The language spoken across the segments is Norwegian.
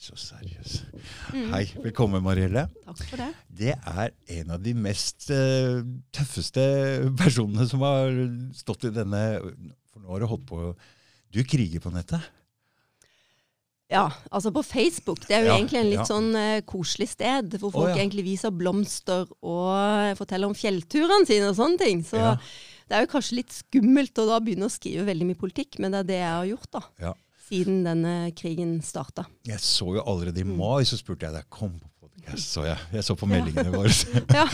Så seriøs. Hei, velkommen Marielle. Takk for det. Det er en av de mest uh, tøffeste personene som har stått i denne For nå har du holdt på Du kriger på nettet. Ja, altså på Facebook. Det er jo Ja, egentlig en litt ja. sånn uh, koselig sted, hvor folk ja. egentlig viser blomster og forteller om fjellturene sine og sånne ting. Så det er jo kanskje litt skummelt å da begynne å skrive veldig mye politikk, men det er det jeg har gjort, da. Ja. Siden denne krigen starta. Jeg så jo allerede i Mm. mai, så spurte jeg deg kom på podcast, så jeg. Jeg så på meldingene våre. Ja.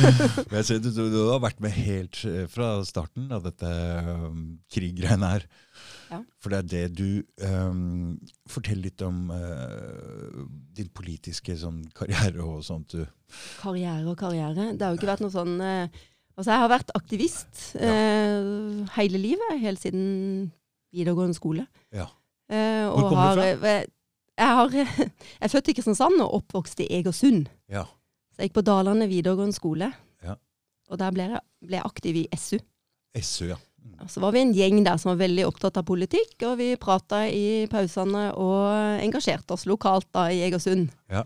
Jeg du, du, du har vært med helt eh, fra starten av dette um, kriggreiene her. Ja. For det er det du um, Fortell litt om uh, din politiske sånn, karriere og sånt. Du. Karriere og karriere. Det har jo ikke vært noe sånn uh, Altså, jeg har vært aktivist eh, hele livet, helt siden videregående skole. Ja. Eh, Hvor kommer du har, eh, Jeg, har, jeg er født i Kristiansand og oppvokst i Egersund. Ja. Så jeg gikk på Dalane videregående skole. Ja. Og der ble jeg, ble jeg aktiv i SU. SU, ja. Mm. Så var vi en gjeng der som var veldig opptatt av politikk, og vi prata i pausene og engasjerte oss lokalt da i Egersund. Ja.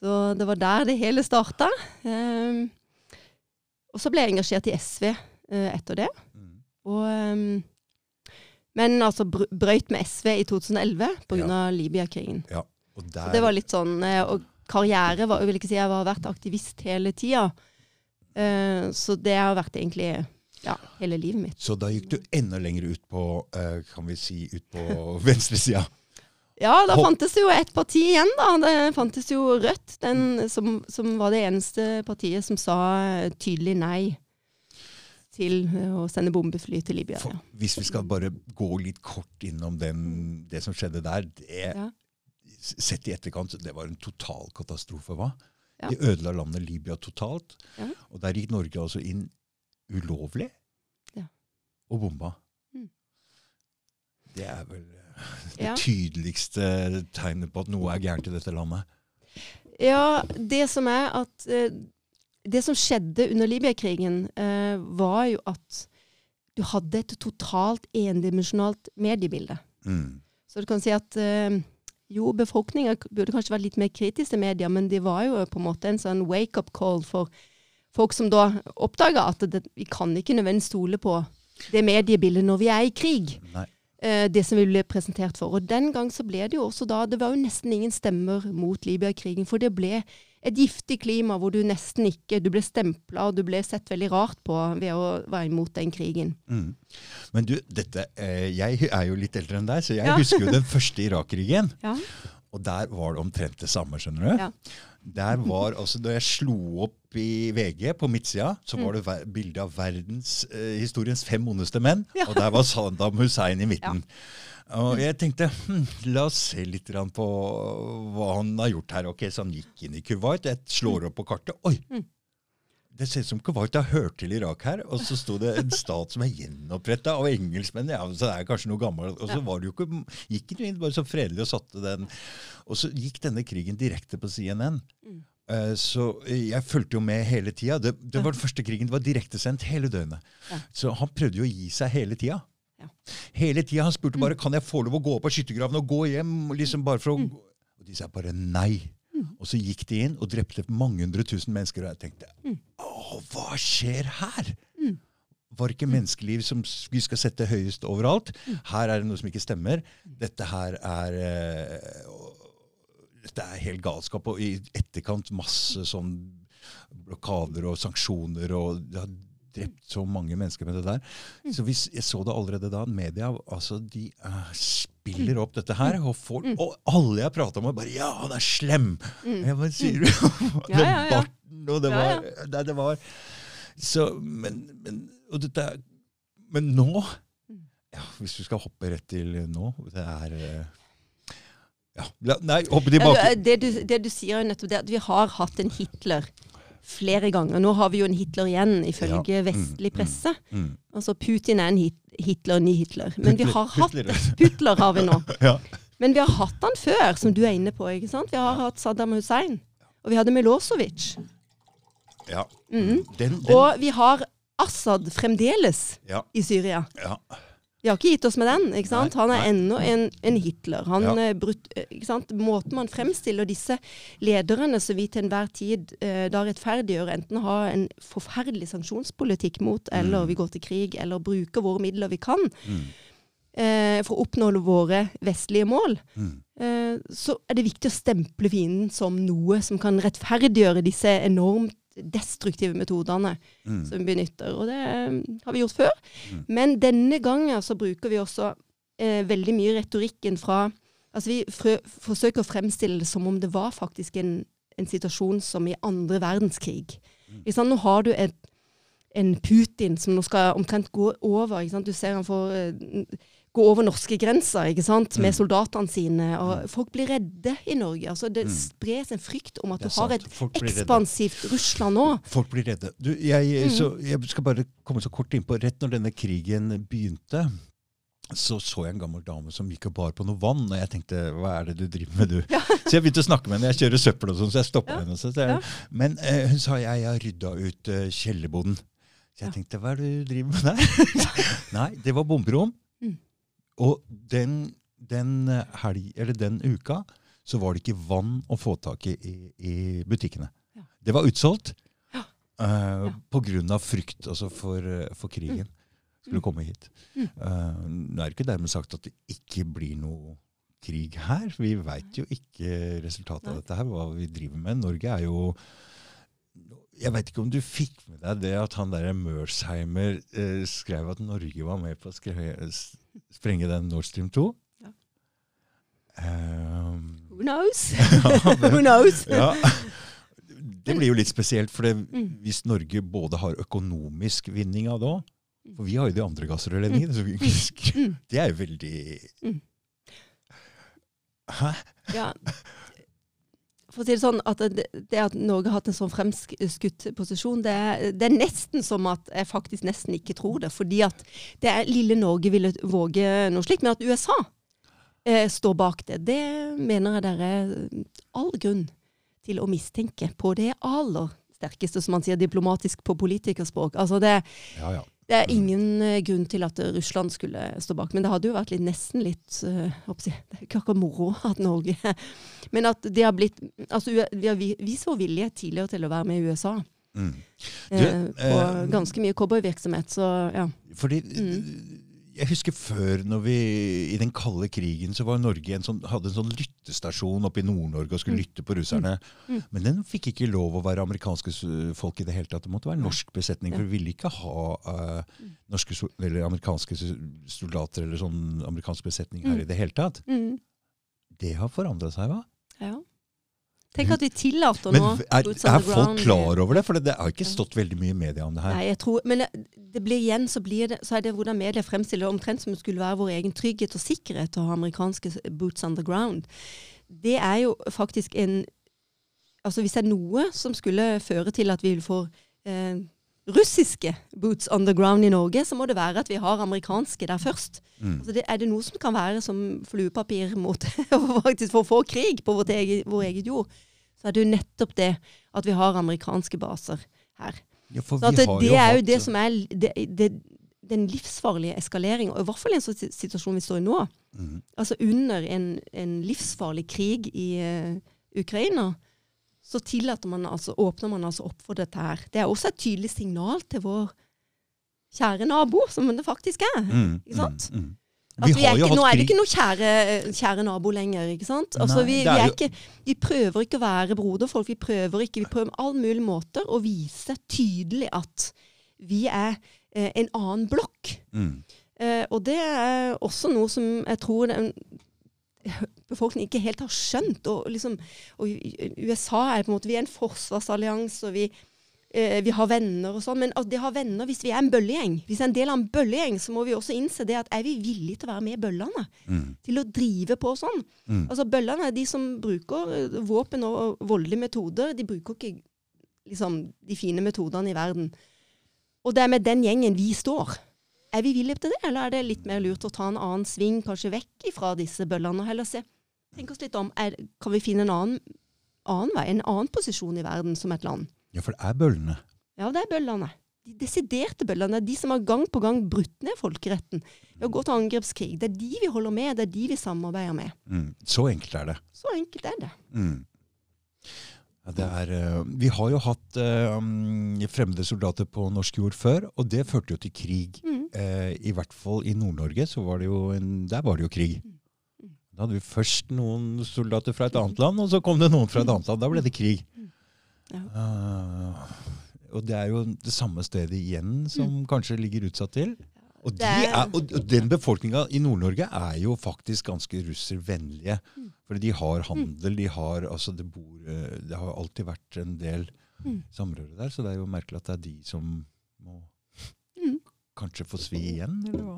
Så det var der det hele starta. Um, og så ble jeg engasjert i SV uh, etter det. Mm. Og, um, men altså br brøyt med SV i 2011 pga. Ja. av Libya-krigen. Og der, det var litt sånn eh, Og karriere var, vil ikke si jeg har vært aktivist hele tida. Eh, så det har vært egentlig ja, hele livet mitt. Så da gikk du enda lenger ut på eh, kan vi si, ut på venstresida. Ja, da fantes det jo et parti igjen, da. Det fantes jo Rødt, den, som, som var det eneste partiet som sa tydelig nei til eh, å sende bombefly til Libya. For, Ja. hvis vi skal bare gå litt kort innom den, det som skjedde der det, Ja. Sett i etterkant, det var en total katastrofe, hva? De ødela landet Libya totalt. Ja. Og der gikk Norge altså inn ulovlig Ja. og bomba. Mm. Det er vel eh, det Ja. tydeligste tegnet på at noe er gærent i dette landet. Ja, det som er at eh, Det som skjedde under Libya-krigen, eh, var jo at du hadde et totalt endimensjonalt mediebilde. Mm. Så du kan si at eh, jo, befolkninga burde kanskje vært litt mer kritisk til media, men de var jo på en måte en sånn wake-up call for folk som da oppdaga at det, vi kan ikke nødvendigvis stole på det mediebildet når vi er i krig. Nei. Eh, det som vi ble presentert for. Og den gang så ble det jo også da Det var jo nesten ingen stemmer mot Libya-krigen, for det ble et giftig klima hvor du nesten ikke Du ble stempla, og du ble sett veldig rart på ved å være imot den krigen. Mm. Men du, dette, eh, jeg er jo litt eldre enn deg, så jeg Ja. husker jo den første Irak-krigen. Ja. Og der var det omtrent det samme, skjønner du. Ja. Der var, altså Da jeg slo opp i VG på midtsida, så Mm. var det bilde av verdens eh, historiens fem ondeste menn. Ja. Og der var Saddam Hussein i midten. Og jeg tenkte hm, la oss se litt på hva han har gjort her. Ok, Så han gikk inn i Kuwait. Jeg slår opp på kartet. Oi! Mm. Det ser ut som Kuwait har hørt til Irak her. Og så sto det en stat som er gjenoppretta av engelskmenn. Ja, så det er kanskje noe gammelt. Og så var det jo ikke, gikk det bare så fredelig og satte den Og så gikk denne krigen direkte på CNN. Mm. Eh, Så jeg fulgte jo med hele tida. Det, det var den første krigen. Det var direktesendt hele døgnet. Ja. Så han prøvde jo å gi seg hele tida. Ja. Hele tida. Han spurte bare kan jeg få lov å gå opp av skyttergraven og gå hjem. liksom bare for å... Mm. Og de sa bare nei. Og så gikk de inn og drepte mange hundre tusen mennesker. Og jeg tenkte Mm. å, hva skjer her? Mm. Var det ikke menneskeliv som vi skal sette høyest overalt? Mm. Her er det noe som ikke stemmer. Dette her er øh, Dette er helt galskap. Og i etterkant masse sånn blokader og sanksjoner, og det har drept så mange mennesker med det der. Mm. Så hvis, jeg så det allerede da. Media altså de eh, spiller opp dette her. Og, folk, Mm. og alle jeg prata med, bare 'Ja, han er slem!' Mm. Ja, hva sier du? Ja, ja, ja. barten, og det var, Nei, det var Så, men, men dette Men nå Mm. ja, Hvis du skal hoppe rett til nå Det er eh, Ja. Nei, hoppe tilbake. Det, du, det du sier er nettopp det at vi har hatt en Hitler flere ganger. Nå har vi jo en Hitler igjen, ifølge Ja. Mm, vestlig presse. Mm. Altså Putin er en hit Hitler, ny Hitler. Men vi har hatt Putler. Har vi nå. Ja. Men vi har hatt han før, som du er inne på. ikke sant? Vi har hatt Saddam Hussein. Og vi hadde Milosevic. ja. Mm. Den, den, Og vi har Assad fremdeles ja, i Syria. ja. De har ikke gitt oss med den. ikke sant? Nei, Han er ennå en, en Hitler. Han Ja. brutt, eh, ikke sant? Måten man fremstiller disse lederne som vi til enhver tid eh, da rettferdiggjør enten ha en forferdelig sanksjonspolitikk mot, eller vi går til krig, eller bruker våre midler vi kan Mm. eh, for å oppnå våre vestlige mål, Mm. eh, så er det viktig å stemple fienden som noe som kan rettferdiggjøre disse enormt destruktive metodene Mm. som vi benytter. Og det eh, har vi gjort før. Mm. Men denne gangen så bruker vi også eh, veldig mye retorikken fra Altså vi frø, forsøker å fremstille det som om det var faktisk en, en situasjon som i andre verdenskrig. Mm. Sant? Nå har du et, en Putin som nå skal omtrent gå over. Du ser han får eh, gå over norske grenser ikke sant? med Mm. soldatene sine. Og folk blir redde i Norge. Altså det Mm. spres en frykt om at du har et ekspansivt Russland nå. Folk blir redde. Du, jeg, Mm. så, jeg skal bare komme så kort innpå. Rett når denne krigen begynte, så så jeg en gammel dame som gikk og bar på noe vann. Og jeg tenkte hva er det du driver med, du? Så jeg begynte å snakke med henne. Jeg kjører søppel og sånn, så jeg stoppa Ja. henne. Så, jeg, Ja. Men eh, hun sa jeg har rydda ut uh, kjellerboden. Så jeg Ja. tenkte hva er det du driver med der? Nei, det var bomberom. Mm. Og den, den, eh, helg, eller den uka så var det ikke vann å få tak i i, i butikkene. Ja. Det var utsolgt. Ja. eh, Ja. Av frykt altså for, eh, for krigen. Skulle komme hit. Mm. Uh, nå er det ikke dermed sagt at det ikke blir noe krig her. Vi veit jo ikke resultatet av dette her, hva vi driver med. Norge er jo Jeg veit ikke om du fikk med deg det at han der Mersheimer eh, skrev at Norge var med på å skre- s- sprenge den Nord Stream 2? Ja. Um, Who knows? ja, men- Who knows? ja. Det blir jo litt spesielt, for det, Mm. hvis Norge både har økonomisk vinning av det òg For vi har jo de andre gassrørledningene. så vi- Mm. Det er jo veldig Mm. Hæ? Ja. For å si det sånn, at det, at Norge har hatt en sånn fremskutt posisjon, det er, det er nesten som at jeg faktisk nesten ikke tror det. Fordi at det er lille Norge ville våge noe slikt. Men at USA eh, står bak det, det mener jeg dere er all grunn til å mistenke på det aller sterkeste, som man sier diplomatisk på politikerspråk. Altså det, Ja, ja. Det er ingen eh, grunn til at eh, Russland skulle stå bak. Men det hadde jo vært litt, nesten litt eh, Det er ikke akkurat moro at Norge Men at det har blitt altså, Vi har vi- vår vilje tidligere til å være med i USA. Mm. Eh, på eh, ganske mye cowboyvirksomhet. Så ja. Fordi Mm. Jeg husker før, når vi, i den kalde krigen, så var Norge en sånn, hadde en sånn lyttestasjon oppe i Nord-Norge og skulle Mm. lytte på russerne. Mm. Men den fikk ikke lov å være amerikanske folk i det hele tatt. Det måtte være norsk besetning. For vi ville ikke ha eh, Mm. norske eller amerikanske soldater eller sånn amerikansk besetning her Mm. i det hele tatt. Mm. Det har forandra seg, hva? ja. Tenk at vi tillater Men nå er, er folk klar over det? For det, det har ikke stått veldig mye i media om det her. Nei, jeg tror, men det, blir igjen så, blir det, så er det hvordan media fremstiller det omtrent som det skulle være vår egen trygghet og sikkerhet å ha amerikanske boots on the ground. Det er jo faktisk en Altså hvis det er noe som skulle føre til at vi får eh, russiske boots on the ground i Norge, så må det være at vi har amerikanske der først. Mm. Altså det, er det noe som kan være som fluepapir mot faktisk for å få krig på vårt eget, vår eget jord, så er det jo nettopp det at vi har amerikanske baser her. Ja, for vi det, har det er jo det som er det, det, den livsfarlige eskaleringen, og i hvert fall i en sånn situasjon vi står i nå. Mm. Altså under en, en livsfarlig krig i uh, Ukraina, så man altså, åpner man altså opp for dette her. Det er også et tydelig signal til vår kjære nabo, som det faktisk er. Mm, Ikke sant? Mm, mm. Vi er ikke, nå er det ikke noe kjære, kjære nabo lenger. ikke sant? Altså, Nei, vi, det vi, ikke, vi prøver ikke å være broderfolk. Vi prøver ikke, vi prøver på alle mulige måter å vise tydelig at vi er eh, en annen blokk. Mm. Eh, og det er også noe som jeg tror den befolkningen ikke helt har skjønt. Og, liksom, og USA er på en måte Vi er en forsvarsallianse, og vi, vi har venner og sånn. Men det har venner hvis vi er en bøllegjeng. Hvis vi er en del av en bøllegjeng, så må vi også innse det at er vi villige til å være med i bøllene? Mm. Til å drive på sånn? Mm. Altså Bøllene er de som bruker eh, våpen og voldelige metoder. De bruker ikke liksom, de fine metodene i verden. Og det er med den gjengen vi står. Er vi villige til det, eller er det litt mer lurt å ta en annen sving, kanskje vekk fra disse bøllene, og heller se Tenk oss litt om, er, Kan vi finne en annen, annen vei, en annen posisjon i verden som et land? Ja, for det er bøllene. Ja, det er bøllene. de desiderte bøllene. De som har gang på gang brutt ned folkeretten. ved å gått til angrepskrig. Det er de vi holder med, det er de vi samarbeider med. Mm. Så enkelt er det. Så enkelt er det. Mm. Ja, det er, eh, vi har jo hatt eh, fremmede soldater på norsk jord før, og det førte jo til krig. Mm. Eh, I hvert fall i Nord-Norge, så var det jo en, der var det jo krig. Mm. Da hadde vi først noen soldater fra et annet land, og så kom det noen fra et annet land. Da ble det krig. Ja. Uh, og det er jo det samme stedet igjen som kanskje ligger utsatt til. Og, de er- og den befolkninga i Nord-Norge er jo faktisk ganske russervennlige. for de har handel, de har altså det bor eh, Det har alltid vært en del Mm. samrøre der, så det er jo merkelig at det er de som må Mm. Kanskje få svi igjen, eller hva?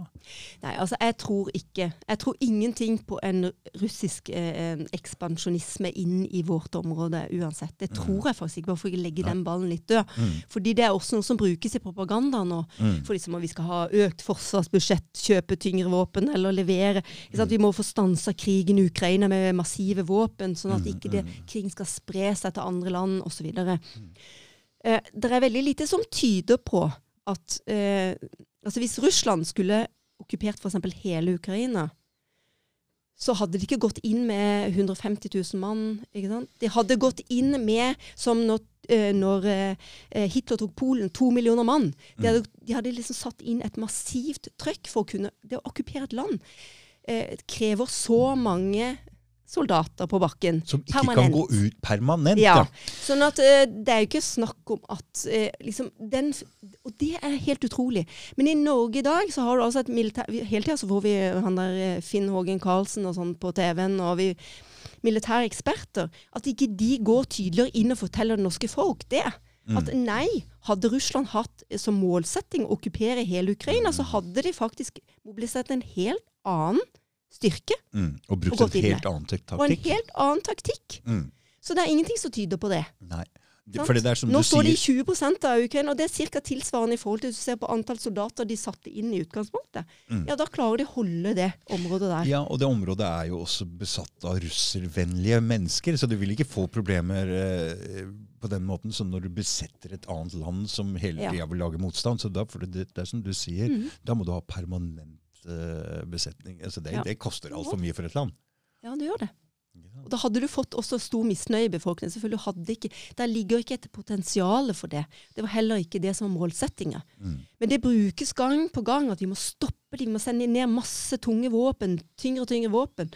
Nei, altså jeg tror ikke Jeg tror ingenting på en russisk eh, ekspansjonisme inn i vårt område uansett. Det tror jeg faktisk ikke, bare for å legge den ballen litt død. Mm. Fordi det er også noe som brukes i propaganda nå. Mm. For liksom at vi skal ha økt forsvarsbudsjett, kjøpe tyngre våpen eller levere. Sant? Vi må få stansa krigen i Ukraina med massive våpen, sånn at Mm, ikke det, mm. krigen skal spre seg til andre land osv. Eh, det er veldig lite som tyder på at eh, altså Hvis Russland skulle okkupert f.eks. hele Ukraina, så hadde de ikke gått inn med 150 000 mann. ikke sant? De hadde gått inn med, som når, eh, når eh, Hitler tok Polen, to millioner mann. De hadde, de hadde liksom satt inn et massivt trøkk for å kunne Det å okkupere et land eh, krever så mange soldater på bakken. Som ikke Permanent. kan gå ut permanent. Ja. Sånn at uh, det er jo ikke snakk om at uh, liksom den Og det er helt utrolig. Men i Norge i dag så har du altså et militær Hele tida så får vi han der eh, Finn Hågen Karlsen og sånn på TV-en, og vi militære eksperter. At ikke de går tydeligere inn og forteller det norske folk det. At nei, hadde Russland hatt som målsetting å okkupere hele Ukraina, så hadde de faktisk mobilisert en helt annen styrke Mm. Og brukt Og en helt annen taktikk. og en helt annen taktikk. Mm. Så det er ingenting som tyder på det. Nei. Det, det som Nå du står de sier i 20 av Ukraina, og det er ca. tilsvarende i forhold til hvis du ser på antall soldater de satte inn i utgangspunktet. Mm. Ja, da klarer de å holde det området der. Ja, og det området er jo også besatt av russervennlige mennesker, så du vil ikke få problemer eh, på den måten som når du besetter et annet land som hele Ja. tida vil lage motstand. Så da, det, det er som du sier, mm. da må du ha permanent besetning. Altså det, Ja. det koster altfor mye for et land. Ja, det gjør det. Og da hadde du fått også stor misnøye i befolkningen. Selvfølgelig hadde ikke, Der ligger ikke et potensial for det. Det var heller ikke det som var målsettinga. Mm. Men det brukes gang på gang at vi må stoppe de, vi må sende ned masse tunge våpen, tyngre og tyngre våpen.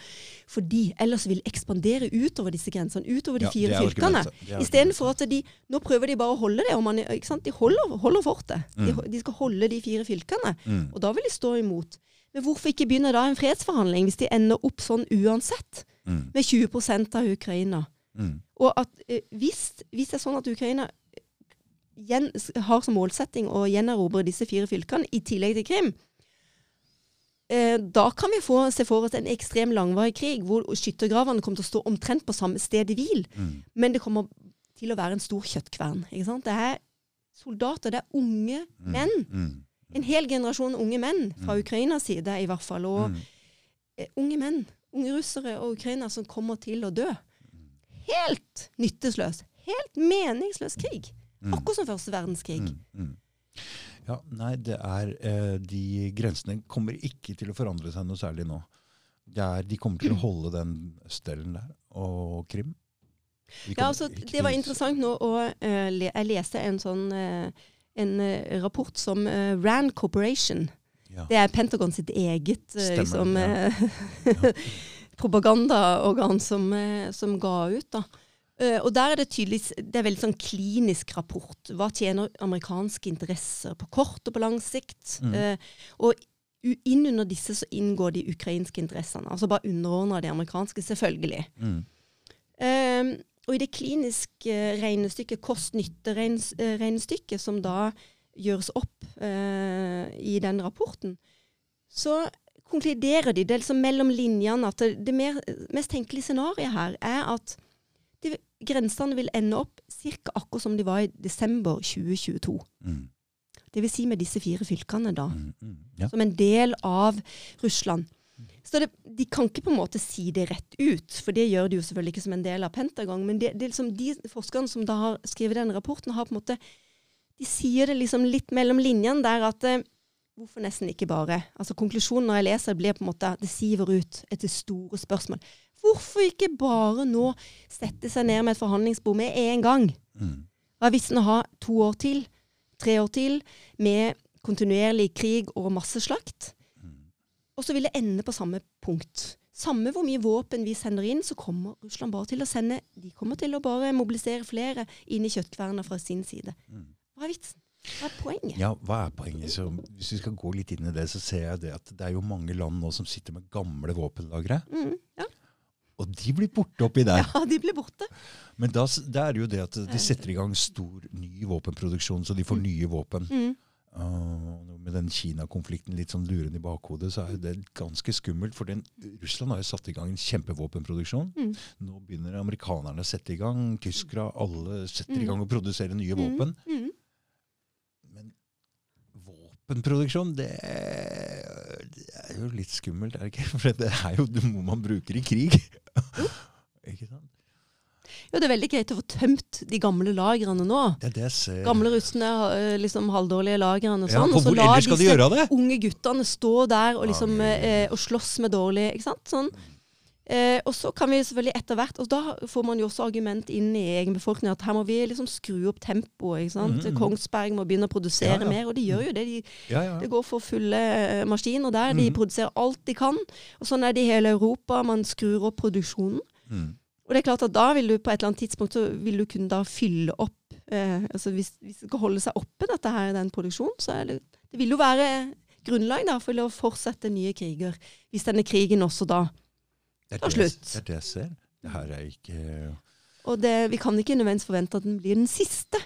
Fordi ellers vil de ekspandere utover disse grensene, utover de Ja, fire fylkene. Istedenfor at de Nå prøver de bare å holde det. Og man? De holder, holder fortet. De, Mm. de skal holde de fire fylkene. Mm. Og da vil de stå imot. Men hvorfor ikke begynne da en fredsforhandling, hvis de ender opp sånn uansett? Mm. Med 20 av Ukraina. Mm. Og at eh, hvis, hvis det er sånn at Ukraina gjen, har som målsetting å gjenerobre disse fire fylkene, i tillegg til Krim, eh, da kan vi få se for oss en ekstrem langvarig krig, hvor skyttergravene kommer til å stå omtrent på samme sted i hvil. Mm. Men det kommer til å være en stor kjøttkvern. Ikke sant? Det er soldater, det er unge Mm. menn. Mm. En hel generasjon unge menn, fra Mm. Ukrainas side i hvert fall. Og Mm. eh, unge menn, unge russere og ukrainere som kommer til å dø. Helt nyttesløs, helt meningsløs krig. Mm. Akkurat som første verdenskrig. Mm, mm. Ja, nei, det er eh, De grensene kommer ikke til å forandre seg noe særlig nå. Det er, de kommer til å holde den stellen der, og Krim. De Ja, altså, det var interessant nå å uh, le Jeg leste en sånn eh, en eh, rapport som eh, Rand Corporation Ja. Det er Pentagon sitt eget eh, liksom, ja. propagandaorgan som, som ga ut. da. Og der er det tydelig Det er veldig sånn klinisk rapport. Hva tjener amerikanske interesser på kort og på lang sikt? Mm. Og innunder inn under disse så inngår de ukrainske interessene. Altså bare underordna de amerikanske, selvfølgelig. Mm. Eh, og i det kliniske regnestykket, kost-nytte-regnestykket, som da gjøres opp eh, i den rapporten, så konkluderer de, det er liksom mellom linjene, at det, det mer, mest tenkelige scenarioet her er at de, grensene vil ende opp ca. akkurat som de var i desember 2022. Mm. Det vil si med disse fire fylkene, da. Mm. Mm. Ja. Som en del av Russland. Så det, de kan ikke på en måte si det rett ut, for det gjør de jo selvfølgelig ikke som en del av Pentagon. Men det, det liksom de forskerne som da har skrevet den rapporten, har på en måte de sier det liksom litt mellom linjene der at eh, Hvorfor nesten ikke bare? Altså Konklusjonen når jeg leser, blir på en måte det siver ut etter store spørsmål. Hvorfor ikke bare nå sette seg ned med et forhandlingsbord med en gang? Mm. Hva er vitsen å ha to år til, tre år til, med kontinuerlig krig og masseslakt? Og så vil det ende på samme punkt. Samme hvor mye våpen vi sender inn, så kommer Russland bare til å sende De kommer til å bare mobilisere flere inn i kjøttkverna fra sin side. Mm. Hva er vitsen? Hva er poenget? Ja, hva er poenget? Så hvis vi skal gå litt inn i det, så ser jeg det at det er jo mange land nå som sitter med gamle våpenlagre. Mm, ja. Og de blir borte oppi der. ja, de blir borte. Men da, da er det jo det at de setter i gang stor ny våpenproduksjon, så de får nye våpen. Mm. Uh, med den Kina-konflikten litt sånn lurende i bakhodet, så er det ganske skummelt. For den, Russland har jo satt i gang en kjempevåpenproduksjon. Mm. Nå begynner amerikanerne å sette i gang. Tyskere, alle setter Mm. i gang å produsere nye Mm. våpen. Mm. Men våpenproduksjon, det, det er jo litt skummelt, er det ikke? For det er jo noe man bruker i krig. ikke sant? Jo, det er veldig greit å få tømt de gamle lagrene nå. Det er det ser. Gamle rustne, eh, liksom halvdårlige lagrene og sånn. for og så la skal de unge guttene stå der og liksom Ja, ja, ja. eh, og slåss med dårlig Ikke sant? Sånn. Eh, og så kan vi selvfølgelig etter hvert Og da får man jo også argument inn i egen befolkning at her må vi liksom skru opp tempoet. ikke sant? Mm. Kongsberg må begynne å produsere Ja, ja. mer, og de gjør jo det. De, Ja, ja. det går for fulle eh, maskiner der. De Mhm. produserer alt de kan. Og sånn er det i hele Europa. Man skrur opp produksjonen. Og det er klart at da vil du på et eller annet tidspunkt så vil du kunne da fylle opp eh, altså hvis, hvis det skal holde seg oppe, dette her, den produksjonen, så er det, det vil jo være grunnlag da for å fortsette nye kriger. Hvis denne krigen også da tar det, slutt. det er det jeg ser. Det her er ikke Og det, vi kan ikke nødvendigvis forvente at den blir den siste.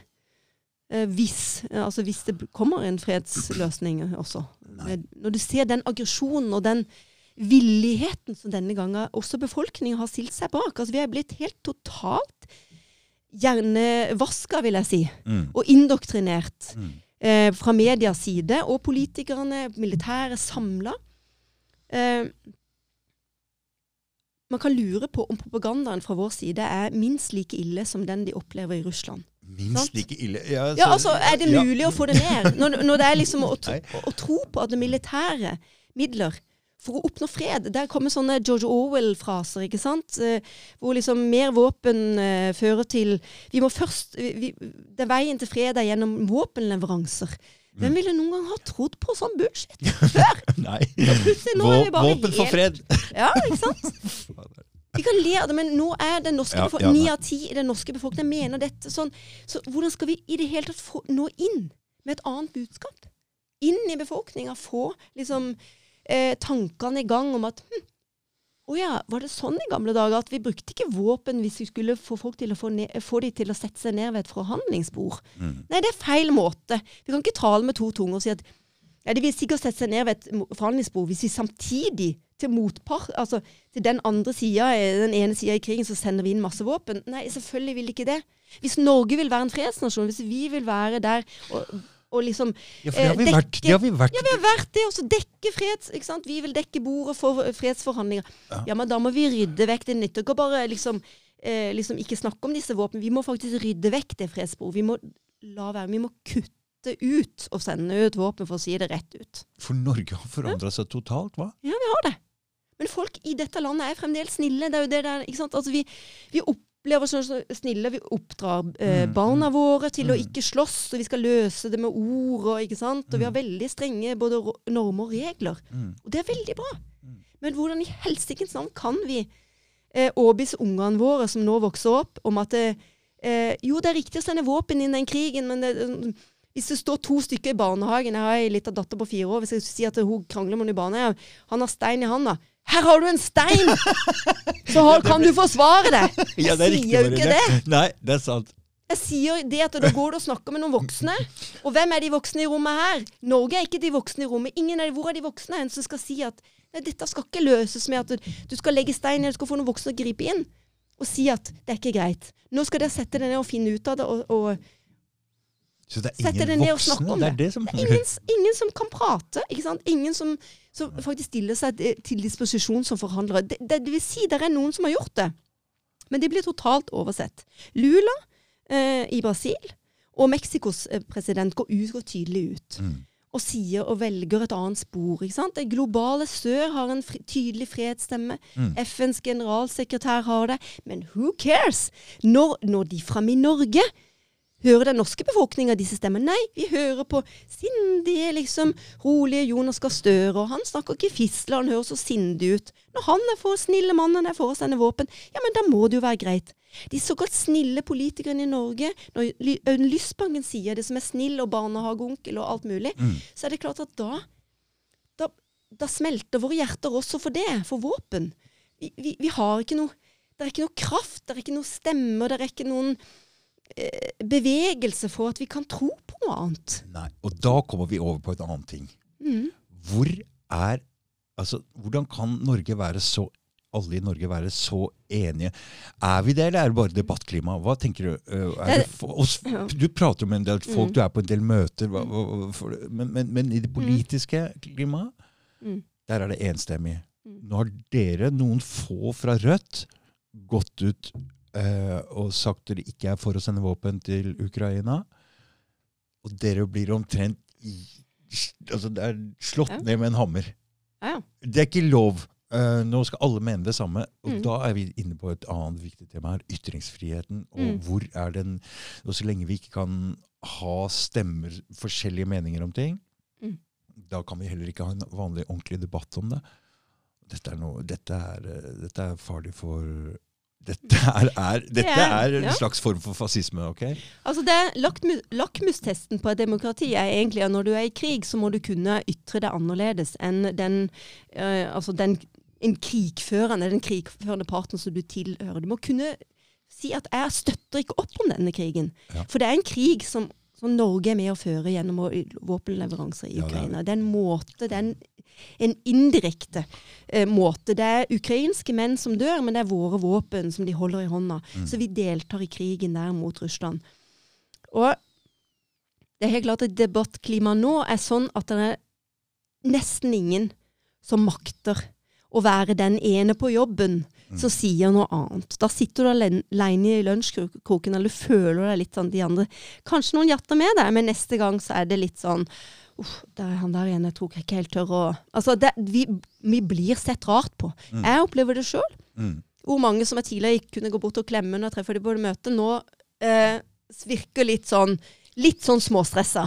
Eh, hvis, altså hvis det kommer en fredsløsning også. Nei. Når du ser den aggresjonen og den villigheten som denne gangen også befolkningen har stilt seg bak. Altså Vi er blitt helt totalt hjernevaska, vil jeg si, mm. og indoktrinert Mm. eh, fra medias side. Og politikerne, militære, samla. Eh, man kan lure på om propagandaen fra vår side er minst like ille som den de opplever i Russland. Minst Sant? like ille. Ja, Ja, altså, Er det ja. mulig å få det ned? Når, når det er liksom å, å, å tro på at det militære midler for å oppnå fred Der kommer sånne George Orwell-fraser, ikke sant? Eh, hvor liksom mer våpen eh, fører til Vi må først vi, det Veien til fred er gjennom våpenleveranser. Mm. Hvem ville noen gang ha trodd på sånn bullshit? Nei. Vi bare Våpen for fred. Ja, ikke sant? Vi kan le av det, men nå er den norske ni av ti i den norske befolkningen mener dette sånn. Så hvordan skal vi i det hele tatt få, nå inn med et annet budskap? Inn i befolkninga, få liksom eh, tankene i gang om at hm, å ja, var det sånn i gamle dager at vi brukte ikke våpen hvis vi skulle få folk til å få, ned, få de til å sette seg ned ved et forhandlingsbord? Mm. Nei, det er feil måte. Vi kan ikke tale med to tunger og si at ja, de vil sikkert sette seg ned ved et forhandlingsbord hvis vi samtidig til motpart, altså til den andre sida, den ene sida i krigen, så sender vi inn masse våpen. Nei, selvfølgelig vil de ikke det. Hvis Norge vil være en fredsnasjon, hvis vi vil være der og, og liksom Ja, for det har vi Eh, vært. Det har vi vært. Ja, vi har vært det, og så dekke freds... Ikke sant? Vi vil dekke bordet for fredsforhandlinger. Ja. Ja, men da må vi rydde vekk. Det nytt. ikke å bare liksom, eh, liksom ikke snakke om disse våpnene. Vi må faktisk rydde vekk det fredsbordet. Vi må la være. Vi må kutte ut og sende ut våpen, for å si det rett ut. For Norge har forandra seg totalt, hva? Ja, vi har det. Men folk i dette landet er fremdeles snille. Det er jo det der, ikke sant? Altså, vi, vi opplever så snille. Vi oppdrar eh, Mm, barna våre til å mm. ikke slåss, og vi skal løse det med ord. Og, ikke sant? og vi har Mm. veldig strenge både normer og regler. Mm. Og det er veldig bra. Mm. Men hvordan i helsikens navn kan vi eh, overbevise ungene våre som nå vokser opp, om at eh, jo, det er riktig å sende våpen inn i den krigen, men det, hvis det står to stykker i barnehagen Jeg har ei lita datter på fire år. Hvis jeg sier at hun krangler med noen i barnehagen, han har stein i handa. Her har du en stein! Så har, kan du forsvare deg! Jeg det er riktig, sier jo ikke det. Nei, det er sant. Jeg sier det at da går du og snakker med noen voksne. Og hvem er de voksne i rommet her? Norge er ikke de voksne i rommet. Ingen er, hvor er de voksne hen som skal si at nei, dette skal ikke løses med at du, du skal legge stein eller du skal få noen voksne å gripe inn. Og si at det er ikke greit. Nå skal dere sette dere ned og finne ut av det. Og, og Så det er ingen og voksne? om Det er det som det er mangler. ingen, ingen som kan prate. ikke sant? Ingen som, som faktisk stiller seg til- til disposisjon som forhandlere. Det, det, det vil si, det er noen som har gjort det. Men de blir totalt oversett. Lula eh, i Brasil Og Mexicos eh, president går ut går tydelig ut Mm. og sier og velger et annet spor. ikke sant? Det globale sør har en fri, tydelig fredsstemme. Mm. FNs generalsekretær har det. Men who cares? Når, når de fra i Norge hører den norske befolkninga disse stemmene? Nei, vi hører på sindige, liksom, rolige Jonas Gahr Støre, og han snakker ikke fisle, han høres så sindig ut. Når han er for snille mannen er for å sende våpen, ja, men da må det jo være greit. De såkalt snille politikerne i Norge, når Audun Lysbanken sier det som er snill og barnehageonkel og alt mulig, Mm. så er det klart at da, da, da smelter våre hjerter også for det, for våpen. Vi, vi, vi har ikke noe Det er ikke noe kraft, det er ikke noe stemmer, det er ikke noen bevegelse for at vi kan tro på noe annet. Nei. Og da kommer vi over på en annen ting. Mm. Hvor er Altså, hvordan kan Norge være så alle i Norge være så enige? Er vi det, eller er det bare debattklima? Hva tenker du? Er det du prater om en del folk, Mm. du er på en del møter, men, men, men i det politiske klimaet, Mm. der er det enstemmig. Mm. Nå har dere, noen få fra Rødt, gått ut eh, og sagt dere ikke er for å sende våpen til Ukraina. Og dere blir omtrent altså det er slått Ja. ned med en hammer. Ja. Det er ikke lov. Eh, nå skal alle mene det samme. Og Mm. da er vi inne på et annet viktig tema her. Ytringsfriheten. Og Mm. hvor er den Og så lenge vi ikke kan ha stemmer, forskjellige meninger om ting, Mm. da kan vi heller ikke ha en vanlig, ordentlig debatt om det. Dette er, noe, dette er, eh, dette er farlig for Dette er, er, dette er- en slags form for fascisme, OK? Altså det lakmu, Lakmustesten på et demokrati er egentlig at når du er i krig, så må du kunne ytre det annerledes enn den, øh, altså den en krigførende, den krigførende parten som du tilhører. Du må kunne si at 'jeg støtter ikke opp om denne krigen'. Ja. For det er en krig som, som Norge er med å føre gjennom våpenleveranser i Ja, Ukraina. Det er en måte, det er en, en indirekte eh, måte. Det er ukrainske menn som dør, men det er våre våpen som de holder i hånda. Mm. Så vi deltar i krigen der mot Russland. Og det er helt klart at debattklimaet nå er sånn at det er nesten ingen som makter å være den ene på jobben Mm. som sier noe annet. Da sitter du alen- alene i lunsjkroken, eller føler deg litt sånn de andre Kanskje noen hjerter med deg, men neste gang så er det litt sånn Uff, der er han der igjen, jeg tror ikke jeg helt tør å Altså, det, vi, vi blir sett rart på. Mm. Jeg opplever det sjøl. Mm. Hvor mange som jeg tidligere ikke kunne gå bort og klemme når jeg treffer dem på et møte, nå eh, virker litt sånn litt sånn småstressa.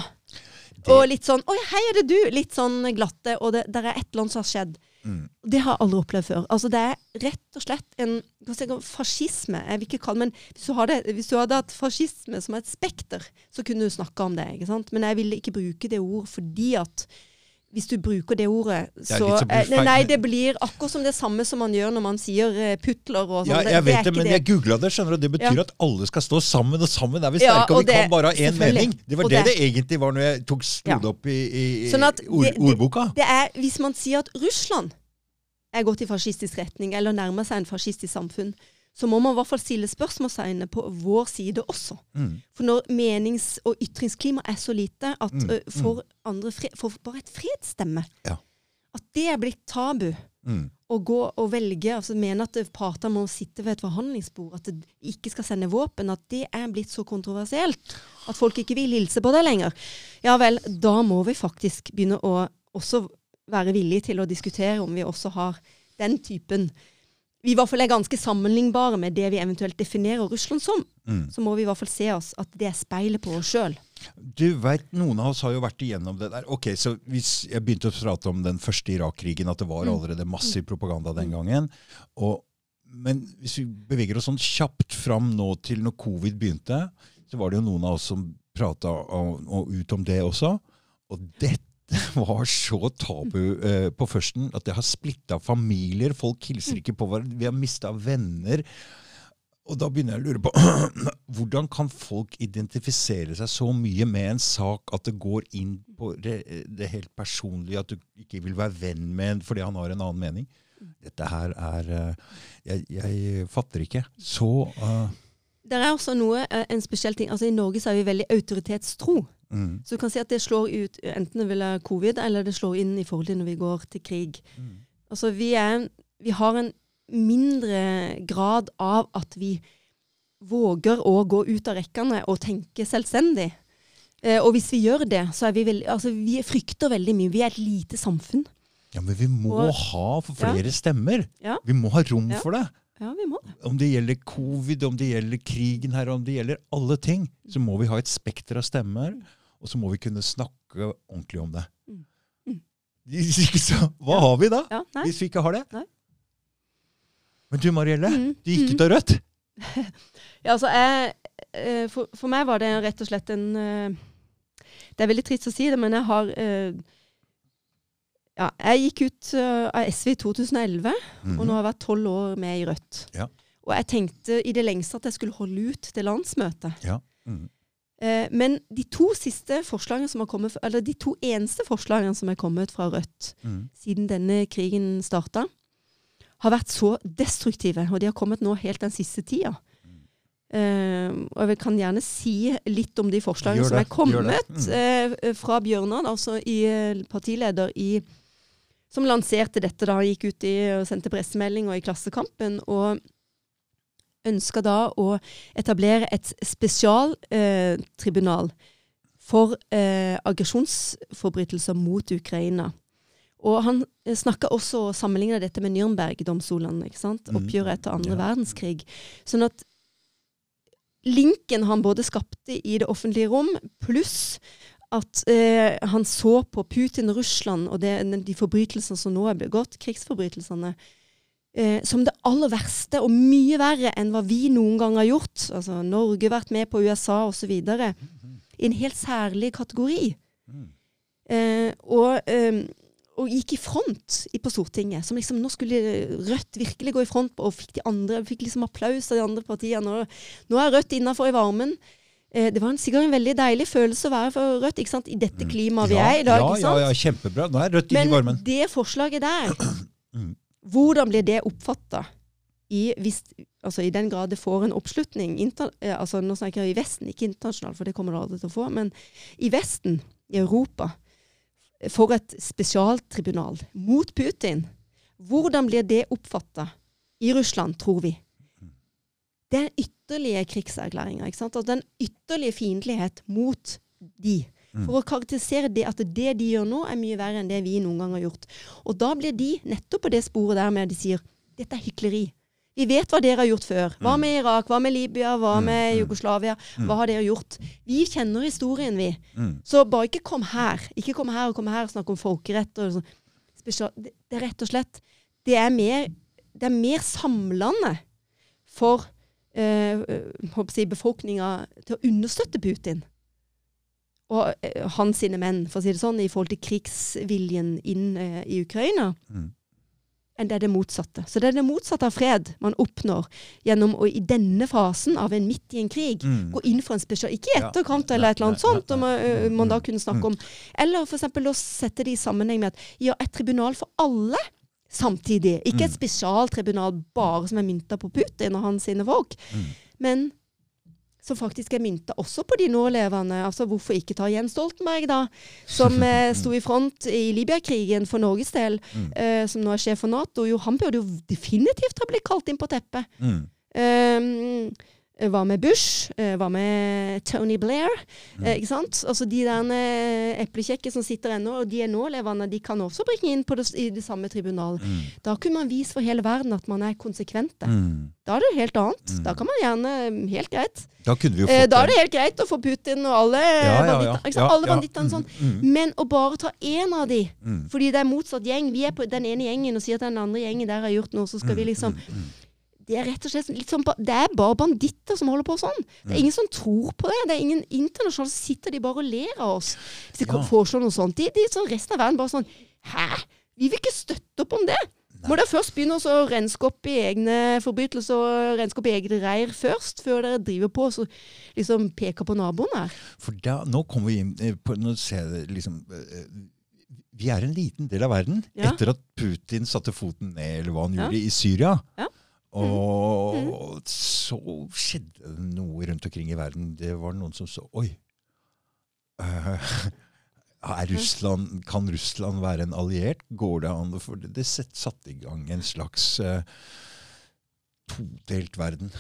Og litt sånn 'Oi, hei, er det du?' Litt sånn glatte. Og det der er et eller annet som har skjedd. Mm. Det har jeg aldri opplevd før. Altså Det er rett og slett en si, fascisme. Jeg vil ikke kalle men hvis du, hadde, hvis du hadde hatt fascisme som et spekter, så kunne du snakka om det. Men jeg ville ikke bruke det ordet fordi at hvis du bruker det ordet, så som eh, feil- Nei, det blir akkurat som det samme som man gjør når man sier eh, putler og sånn. Ja, jeg det vet det, det men jeg googla det, skjønner du. Det betyr Ja. at alle skal stå sammen, og sammen er vi Ja, sterke. og, og vi kan bare ha én mening. Det var det, det- det egentlig var når jeg tok slo Ja. det opp i, i, Sånn ord, det- det- ordboka. Det er hvis man sier at Russland er gått i fascistisk retning, eller nærmer seg en fascistisk samfunn, så må man i hvert fall stille spørsmålstegn på vår side også. Mm. For når menings- og ytringsklima er så lite at Mm, uh, for andre fre for bare et fredsstemme Ja. At det er blitt tabu Mm. å gå og velge, altså mene at partene må sitte ved et forhandlingsbord, at de ikke skal sende våpen, at det er blitt så kontroversielt at folk ikke vil hilse på det lenger. Ja vel, da må vi faktisk begynne å også være villige til å diskutere om vi også har den typen Vi i hvert fall er ganske sammenlignbare med det vi eventuelt definerer Russland som. Mm. Så må vi i hvert fall se oss at det er speilet på oss sjøl. Du veit, Noen av oss har jo vært igjennom det der. Ok, så hvis Jeg begynte å prate om den første Irak-krigen, at det var Mm. allerede massiv propaganda den gangen. Og, men hvis vi beveger oss sånn kjapt fram nå til når covid begynte, så var det jo noen av oss som prata ut om det også. Og dette var så tabu eh, på førsten at det har splitta familier. Folk hilser ikke på hverandre. Vi har mista venner. Og da begynner jeg å lure på hvordan kan folk identifisere seg så mye med en sak at det går inn på det, det helt personlige, at du ikke vil være venn med en fordi han har en annen mening? Dette her er eh, Jeg, jeg fatter ikke. Så uh... Det er også noe, eh, en spesiell ting. altså I Norge så er vi veldig autoritetstro. Mm, Så du kan si at det slår ut enten det vil være covid, eller det slår inn i forhold til når vi går til krig. mm, Altså vi, er, vi har en mindre grad av at vi våger å gå ut av rekkene og tenke selvstendig. Eh, og hvis vi gjør det, så er vi veldig Altså, vi frykter veldig mye. Vi er et lite samfunn. Ja, Men vi må Og- ha flere stemmer. Ja. Vi må ha rom Ja. for det. Ja, vi må det. Om det gjelder covid, om det gjelder krigen her, om det gjelder alle ting, så må vi ha et spekter av stemmer, og så må vi kunne snakke ordentlig om det. Mm. Mm. Hva har vi da, Ja, hvis vi ikke har det? Nei. Men du Marielle, Mm, du gikk mm. ut av Rødt. Ja, altså, jeg, eh, for, for meg var det rett og slett en eh, Det er veldig trist å si det, men jeg har eh, Ja, jeg gikk ut av SV i 2011, og nå har jeg vært tolv år med i Rødt. Ja. Og jeg tenkte i det lengste at jeg skulle holde ut til landsmøtet. Ja. Eh, men de to kommet, eller de to eneste forslagene som er kommet fra Rødt mm. siden denne krigen starta, har vært så destruktive. Og de har kommet nå helt den siste tida. Eh, og jeg kan gjerne si litt om de forslagene som er kommet mm. eh, fra Bjørnar, altså i, eh, partileder i Som lanserte dette da gikk ut i og sendte pressemelding og i Klassekampen. og ønska da å etablere et spesialtribunal eh, for eh, aggresjonsforbrytelser mot Ukraina. Og han eh, snakka også og sammenligna dette med Nürnberg-domstolene. Mm. Oppgjøret etter andre Ja. verdenskrig. Sånn at linken han både skapte i det offentlige rom, pluss at eh, han så på Putin og Russland og det, de forbrytelsene som nå er begått, krigsforbrytelsene, eh, som det aller verste, og mye verre enn hva vi noen gang har gjort. Altså Norge vært med på USA osv. I en helt særlig kategori. Eh, og, eh, og gikk i front i, på Stortinget. Som liksom, nå skulle Rødt virkelig gå i front, og fikk, de andre, fikk liksom applaus av de andre partiene. Nå er Rødt innafor i varmen. Eh, det var en, sikkert en veldig deilig følelse å være for Rødt ikke sant? i dette klimaet vi Mm. ja, er i dag. ja, ja, ja, kjempebra. Nå er Rødt inne i varmen. Men det forslaget der, Mm. Hvordan blir det oppfatta? I, altså I den grad det får en oppslutning eh, altså Nå snakker jeg i Vesten, ikke internasjonalt, for det kommer det aldri til å få. Men i Vesten, i Europa, for et spesialtribunal mot Putin. Hvordan blir det oppfatta i Russland, tror vi? Det er ytterligere krigserklæringer. Altså, den ytterlige fiendtlighet mot de. Mm. For å karakterisere det at det de gjør nå, er mye verre enn det vi noen gang har gjort. Og da blir de nettopp på det sporet der med at de sier dette er hykleri. Vi vet hva dere har gjort før. Hva med Irak? Hva med Libya? Hva Mm, med mm. Jugoslavia? Mm. Hva har dere gjort? Vi kjenner historien, vi. Mm. Så bare ikke kom her. Ikke kom her og kom her og snakk om folkerett. Og sånn. Det, det er rett og slett Det er mer, det er mer samlende for eh, eh, befolkninga til å understøtte Putin. Og eh, hans sine menn, for å si det sånn, i forhold til krigsviljen inn eh, i Ukraina Mm. enn det er det motsatte. Så det er det motsatte av fred man oppnår gjennom å i denne fasen av en midt i en krig Mm. gå inn for en spesial Ikke i etterkant ja. eller et eller annet sånt, som om nei. øh, man da Mm. kunne snakke om. Eller f.eks. å sette det i sammenheng med at ja, et tribunal for alle samtidig. Ikke et Mm. spesialtribunal bare som er mynta på Putin og hans sine folk, Mm. men som faktisk er mynta også på de nålevende. Altså hvorfor ikke ta Jens Stoltenberg, da, som eh, sto i front i Libya-krigen for Norges del, Mm. eh, som nå er sjef for Nato. Jo, han burde jo definitivt ha blitt kalt inn på teppet. Mm. Um, hva med Bush? Eh, Hva med Tony Blair? Mm. Eh, ikke sant? Altså De der eh, eplekjekke som sitter ennå, og de er nålevende, de kan også bringe inn på det, i det samme tribunal. Mm. Da kunne man vise for hele verden at man er konsekvente. Mm. Da er det helt annet. Mm. Da kan man gjerne Helt greit. Da kunne vi jo Eh, da er det. helt greit å få Putin og alle Ja, ja, ja. banditter? Ja, bandittene sånn. Mm. Men å bare ta én av de, Mm. fordi det er motsatt gjeng Vi er på den ene gjengen og sier at den andre gjengen der har gjort noe, så skal vi liksom Mm. Mm. Det er rett og slett litt sånn, det er bare banditter som holder på sånn. Det er Mm. ingen som tror på det. Det er ingen internasjonale så sitter de bare og ler av oss. Hvis de Ja. foreslår noe sånt. De, de sånn resten av verden bare sånn Hæ? Vi vil ikke støtte opp om det. Må dere først begynne å renske opp i egne forbrytelser og renske opp i egne reir først, før dere driver på og så liksom peker på naboen her? For da, nå kommer vi inn eh, på Nå ser jeg liksom eh, Vi er en liten del av verden Ja. etter at Putin satte foten ned, eller hva han Ja. gjorde, i Syria. Ja. Og så skjedde det noe rundt omkring i verden. Det var noen som så Oi! er Russland, kan Russland være en alliert? Går det an? For det, det satte i gang en slags uh, todelt verden.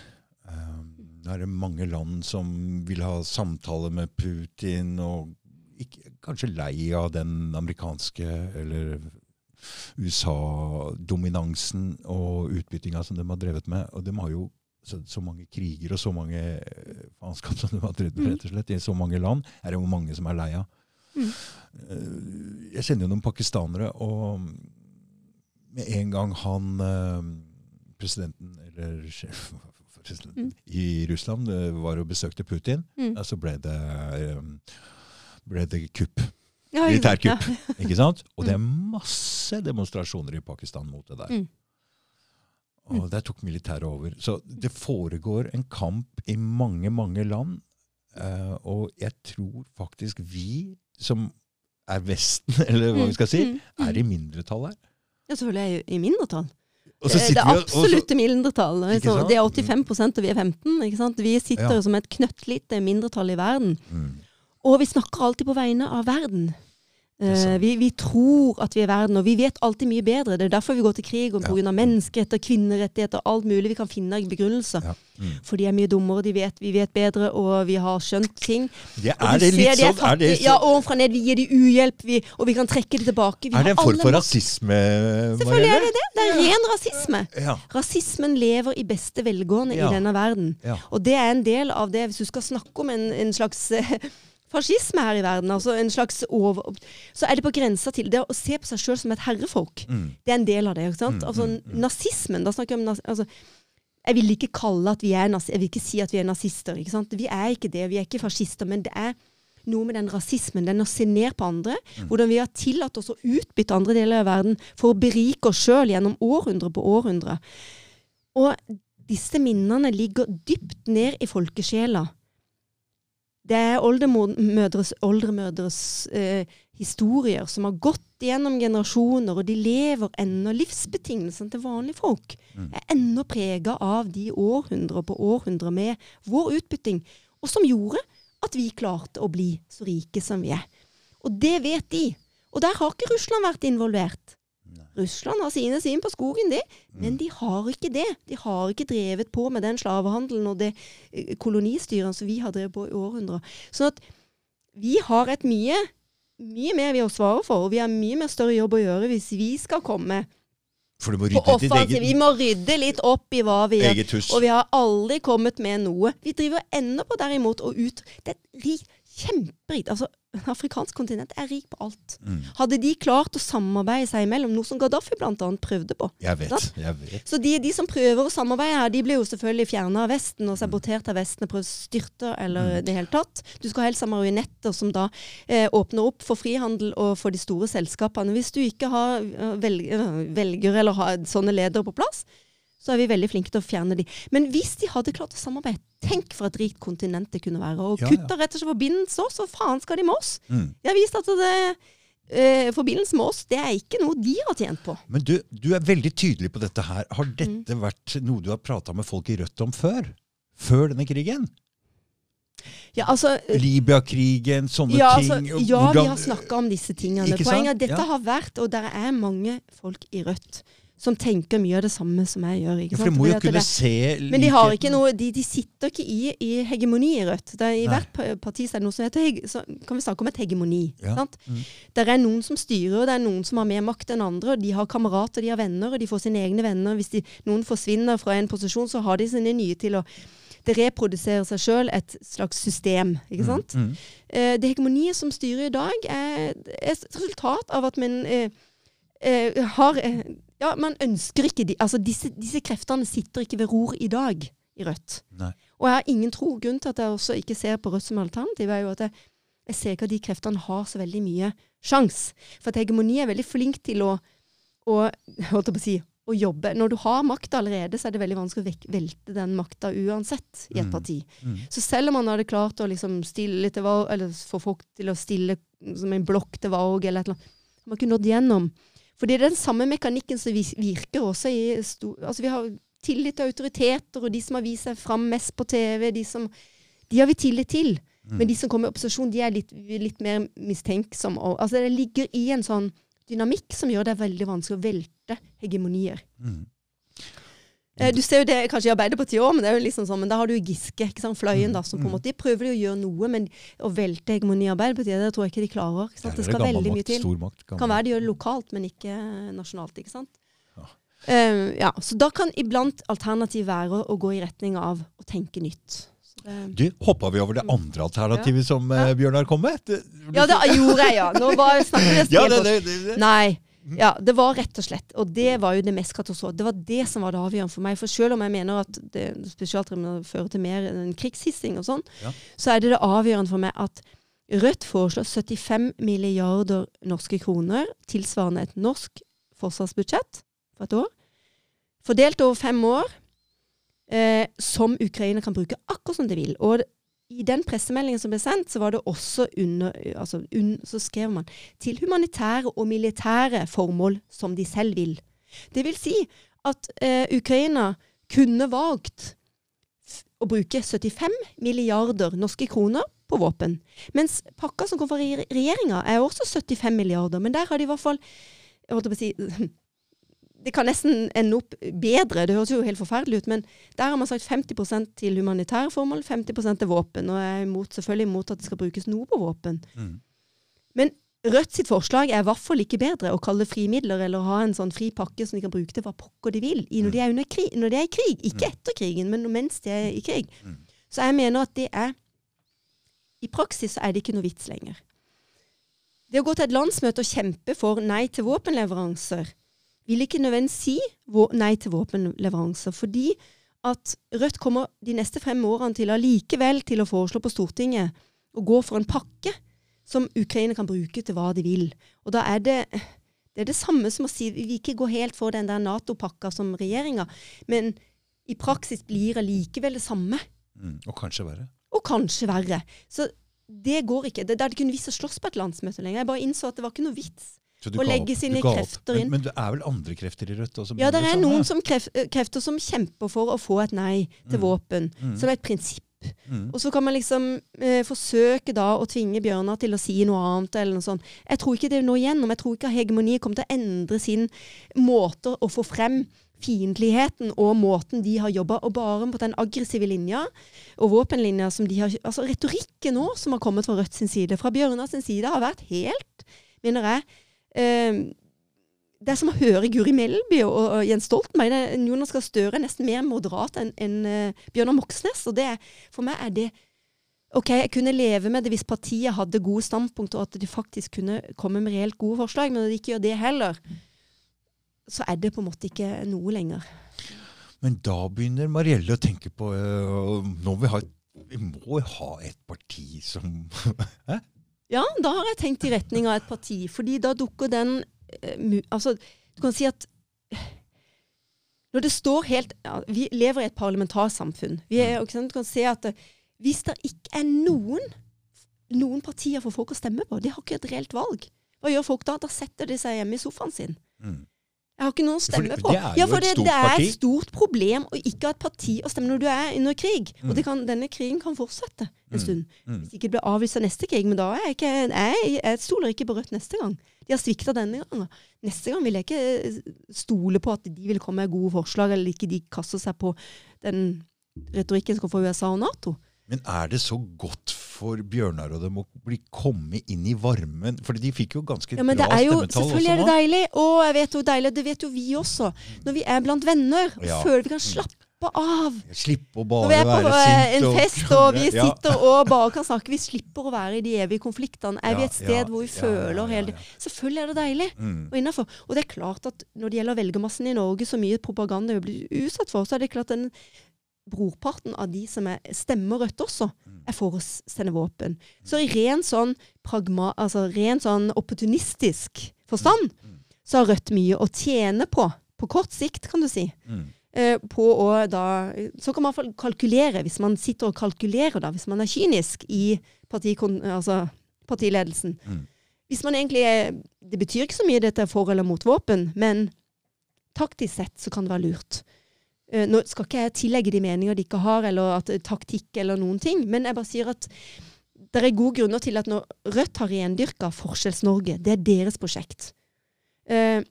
Det er mange land som vil ha samtale med Putin, og ikke, kanskje lei av den amerikanske eller USA-dominansen og utbyttinga som de har drevet med. Og de har jo så, så mange kriger og så mange eh, faenskap som de har drevet med, rett og slett, i så mange land. er det jo mange som er lei av. Mm. Eh, Jeg kjenner jo noen pakistanere, og med en gang han eh, presidenten, eller sjef presidenten Mm. i Russland var og besøkte Putin, Mm. så ble det, ble det kupp. Ja, ikke sant? Militærkupp. Og det er masse demonstrasjoner i Pakistan mot det der. Mm. Og der tok militæret over. Så det foregår en kamp i mange, mange land. Uh, og jeg tror faktisk vi som er Vesten, eller hva vi skal si, Mm, mm, er i mindretall her. Ja, selvfølgelig er jeg i mindretall. Så det er absolutt absolutte mindretall. Så det er 85% og vi er 15. ikke sant? Vi sitter Ja. som et knøttlite mindretall i verden. Mm. Og vi snakker alltid på vegne av verden. Er. Eh, vi, vi tror at vi er verden, og vi vet alltid mye bedre. Det er derfor vi går til krig, og Ja. pga. menneskeretter, kvinnerettigheter, alt mulig vi kan finne begrunnelser. Ja. Mm. For de er mye dummere, de vet, vi vet bedre, og vi har skjønt ting. Det, er det litt de sånn er det, så... Ja, ovenfra ned. Vi gir de uhjelp, vi, og vi kan trekke det tilbake. Vi er det en form for rasisme, Selvfølgelig er det det. Det er ren rasisme. Ja. Rasismen lever i beste velgående Ja. i denne verden. Ja. Og det er en del av det, hvis du skal snakke om en, en slags eh, fascisme her i verden, altså en slags over... Så er det på grensa til det å se på seg sjøl som et herrefolk. Mm. Det er en del av det. ikke sant? Mm, Altså mm, mm. Nazismen, da snakker jeg om naz altså, Jeg vil ikke kalle at vi er naz Jeg vil ikke si at vi er nazister. ikke sant? Vi er ikke det. Vi er ikke fascister. Men det er noe med den rasismen, den å se ned på andre. Mm. Hvordan vi har tillatt oss å utbytte andre deler av verden for å berike oss sjøl gjennom århundre på århundre. Og disse minnene ligger dypt ned i folkesjela. Det er oldemødres, oldemødres eh, historier som har gått gjennom generasjoner, og de lever ennå. Livsbetingelsene til vanlige folk Mm. er ennå prega av de århundrer på århundrer med vår utbytting, og som gjorde at vi klarte å bli så rike som vi er. Og det vet de. Og der har ikke Russland vært involvert. Russland har sine svin på skogen, de, men de har ikke det. De har ikke drevet på med den slavehandelen og det eh, kolonistyret som vi har drevet på i århundrer. Sånn at vi har et mye, mye mer vi har å svare for, og vi har mye mer større jobb å gjøre hvis vi skal komme For du må rydde ditt eget Vi må rydde litt opp i hva vi gjør. Og vi har aldri kommet med noe. Vi driver ennå på derimot å ut Det er et rikt, kjemperikt Altså, afrikansk kontinent er rik på alt. Mm. Hadde de klart å samarbeide seg imellom, noe som Gaddafi bl.a. prøvde på Jeg vet. Jeg vet. Så de, de som prøver å samarbeide her, de blir jo selvfølgelig fjerna av Vesten og sabotert av Vesten og prøvd styrte eller Mm. det hele tatt. Du skal ha marionetter som da eh, åpner opp for frihandel og for de store selskapene. Hvis du ikke har velger, eh, velger eller har sånne ledere på plass, så er vi veldig flinke til å fjerne de. Men hvis de hadde klart å samarbeide, tenk for et rikt kontinent det kunne være. Og Ja, ja. rett og slett forbindelse oss, hva faen skal de med oss? Mm. Jeg har vist at det, eh, forbindelse med oss, det er ikke noe de har tjent på. Men du, du er veldig tydelig på dette her. Har Mm. dette vært noe du har prata med folk i Rødt om før? Før denne krigen? Ja, altså... Libya-krigen, sånne Ja, altså, ting. Ja, ja vi har snakka om disse tingene. Poenget er at dette Ja. har vært, og det er mange folk i Rødt som tenker mye av det samme som jeg gjør. Ja, for de må jo kunne det, se men de har ikke noe, de, de sitter ikke i, i hegemoni i Rødt. Det er, I Nei. hvert parti er det noe som heter hege, så kan vi snakke om et hegemoni. Ja. Sant? Mm. Det er noen som styrer, og det er noen som har mer makt enn andre. og De har kamerater, de har venner, og de får sine egne venner. Hvis de, noen forsvinner fra en posisjon, så har de sine nye til å Det reproduserer seg sjøl, et slags system. ikke sant? Mm. Eh, det hegemoniet som styrer i dag, er, er et resultat av at man eh, eh, har eh, Ja, man ønsker ikke de, Altså, disse, disse kreftene sitter ikke ved ror i dag i Rødt. Nei. Og jeg har ingen tro. Grunnen til at jeg også ikke ser på Rødt som alternativ, er jo at jeg, jeg ser ikke at de kreftene har så veldig mye sjans. For at hegemoni er veldig flink til å, å holdt jeg på å si, å jobbe. Når du har makta allerede, så er det veldig vanskelig å velte den makta uansett i et Mm. parti. Mm. Så selv om man hadde klart å liksom stille til valg, eller få folk til å stille som en blokk til valg, eller et eller annet, man ikke nådd gjennom. Fordi det er den samme mekanikken som virker også i stor... Altså vi har tillit til autoriteter, og de som har vist seg fram mest på TV, de som De har vi tillit til. Mm. Men de som kommer i opposisjon, de er litt, litt mer mistenksomme. og- Altså det ligger i en sånn dynamikk som gjør det veldig vanskelig å velte hegemonier. Mm. Eh, Du ser jo det kanskje i Arbeiderpartiet òg, men det er jo liksom sånn, men da har du Giske, ikke sant, Fløyen, da, som på en Mm. måte De prøver å gjøre noe, men å velte hegemoni i Arbeiderpartiet, det tror jeg ikke de klarer. ikke sant? Det skal veldig mye til. Makt. Kan være de gjør det lokalt, men ikke eh, nasjonalt. ikke sant? Ja. Eh, ja, Så da kan iblant alternativ være å gå i retning av å tenke nytt. Du, Hoppa vi over det andre alternativet som uh, Bjørnar kom med? Det, ja, det gjorde jeg, ja. Nå bare snakker vi ja, det, det, det, det. Nei. Ja, det var rett og slett. Og det var jo det mest katastrofe. Det var det som var det avgjørende for meg. For selv om jeg mener at det spesialtrimene fører til mer enn krigshissing og sånn, Ja. så er det det avgjørende for meg at Rødt foreslår 75 milliarder norske kroner, tilsvarende et norsk forsvarsbudsjett for et år, fordelt over fem år, eh, som Ukraina kan bruke akkurat som de vil. Og i den pressemeldingen som ble sendt, så under, altså un, så skrev man til humanitære og militære formål som de selv vil. Det vil si at eh, Ukraina kunne valgt å bruke 75 milliarder norske kroner på våpen. Mens pakka som kom fra re regjeringa er også 75 milliarder, men der har de i hvert fall holdt å si, Det kan nesten ende opp bedre, det høres jo helt forferdelig ut, men der har man sagt 50% til humanitære formål, 50% til våpen. Og jeg er imot, selvfølgelig imot at det skal brukes noe på våpen. Mm. Men Rødt sitt forslag er i hvert fall ikke bedre å kalle det frimidler eller ha en sånn fri pakke som de kan bruke til hva pokker de vil i når de er, under krig, når de er i krig. Ikke etter krigen, men mens de er i krig. Mm. Så jeg mener at det er I praksis så er det ikke noe vits lenger. Det å gå til et landsmøte og kjempe for nei til våpenleveranser vil ikke nødvendigvis si nei til våpenleveranser, fordi at Rødt kommer de neste fem årene til allikevel til å foreslå på Stortinget å gå for en pakke som Ukraina kan bruke til hva de vil. Og da er det det er det samme som å si vi ikke går helt for den der Nato-pakka som regjeringa, men i praksis blir det likevel det samme. Mm. Og kanskje verre. Og kanskje verre. Så det går ikke. Det, det er ikke noe vits å slåss på et landsmøte lenger. Jeg bare innså at det var ikke noe vits. Å legge sine krefter inn. Men, men det er vel andre krefter i Rødt også? Ja, det er noen som kref, krefter som kjemper for å få et nei til Mm. våpen, Mm. som et prinsipp. Mm. Og så kan man liksom eh, forsøke da å tvinge Bjørnar til å si noe annet. eller noe sånt. Jeg tror ikke det noe igjennom. Jeg tror ikke hegemoniet kommer til å endre sin måte å få frem fiendtligheten og måten de har jobba, og bare på den aggressive linja og våpenlinja som de har Altså retorikken nå som har kommet fra Rødt sin side, fra Bjørnar sin side, har vært helt, mener jeg eh, det er som å høre Guri Melby og, Jens Stoltenberg. Er- Jonas Gahr Støre er nesten mer moderat enn en eh, Bjørnar Moxnes. Og det, for meg er det OK, jeg kunne leve med det hvis partiet hadde gode standpunkter, og at de faktisk kunne komme med reelt gode forslag, men når de ikke gjør det heller, så er det på en måte ikke noe lenger. Men da begynner Marielle å tenke på øh, Nå vi ha et vi må ha et parti som Ja, da har jeg tenkt i retning av et parti, fordi da dukker den eh, Altså, du kan si at når det står helt ja, Vi lever i et parlamentarsamfunn. Vi er, sant, du kan se at eh, hvis det ikke er noen, noen partier for folk å stemme på, de har ikke et reelt valg, hva gjør folk da? Da setter de seg hjemme i sofaen sin. mm. Jeg har ikke noen å stemme på. det er ja, for et det, stort det er et stort problem å ikke ha et parti å stemme når du er under krig. Mm. Og det kan, denne krigen kan fortsette en Mm. stund. Mm. Hvis ikke det blir avvist av neste krig. Men da er jeg ikke Jeg, jeg stoler ikke på Rødt neste gang. De har svikta denne gangen. Neste gang vil jeg ikke eh, stole på at de vil komme med gode forslag, eller ikke de kaster seg på den retorikken som kommer fra USA og Nato. Men er det så godt for Bjørnar og dem å bli komme inn i varmen? For de fikk jo ganske Ja, men det bra er jo, stemmetall selvfølgelig er det deilig. Å, jeg vet hvor deilig Det vet jo vi også. Når vi er blant venner Ja. føler vi kan slappe av. Slippe å bare være sint. Når vi er på eh, en fest og vi sitter Ja. og bare kan snakke, vi slipper å være i de evige konfliktene. Er vi et sted ja, hvor vi føler hele ja. Selvfølgelig er det deilig. Mm. Og, innenfor. og det er klart at når det gjelder velgermassen i Norge, så mye propaganda vi blir utsatt for, så er det klart at den brorparten av de som er, stemmer Rødt også, Mm. å sende våpen. Så i ren sånn, pragma, altså ren sånn opportunistisk forstand, Mm. så har Rødt mye å tjene på. På kort sikt, kan du si. Mm. Eh, da Så kan man kalkulere, hvis man sitter og kalkulerer, da, hvis man er kynisk i partikon, altså partiledelsen. Mm. Hvis man egentlig er, Det betyr ikke så mye dette er for eller mot våpen, men taktisk sett så kan det være lurt. Eh, nå skal ikke jeg tillegge de meninger de ikke har, eller at, eh, taktikk eller noen ting, men jeg bare sier at det er gode grunner til at når Rødt har rendyrka Forskjells-Norge, det er deres prosjekt. Eh,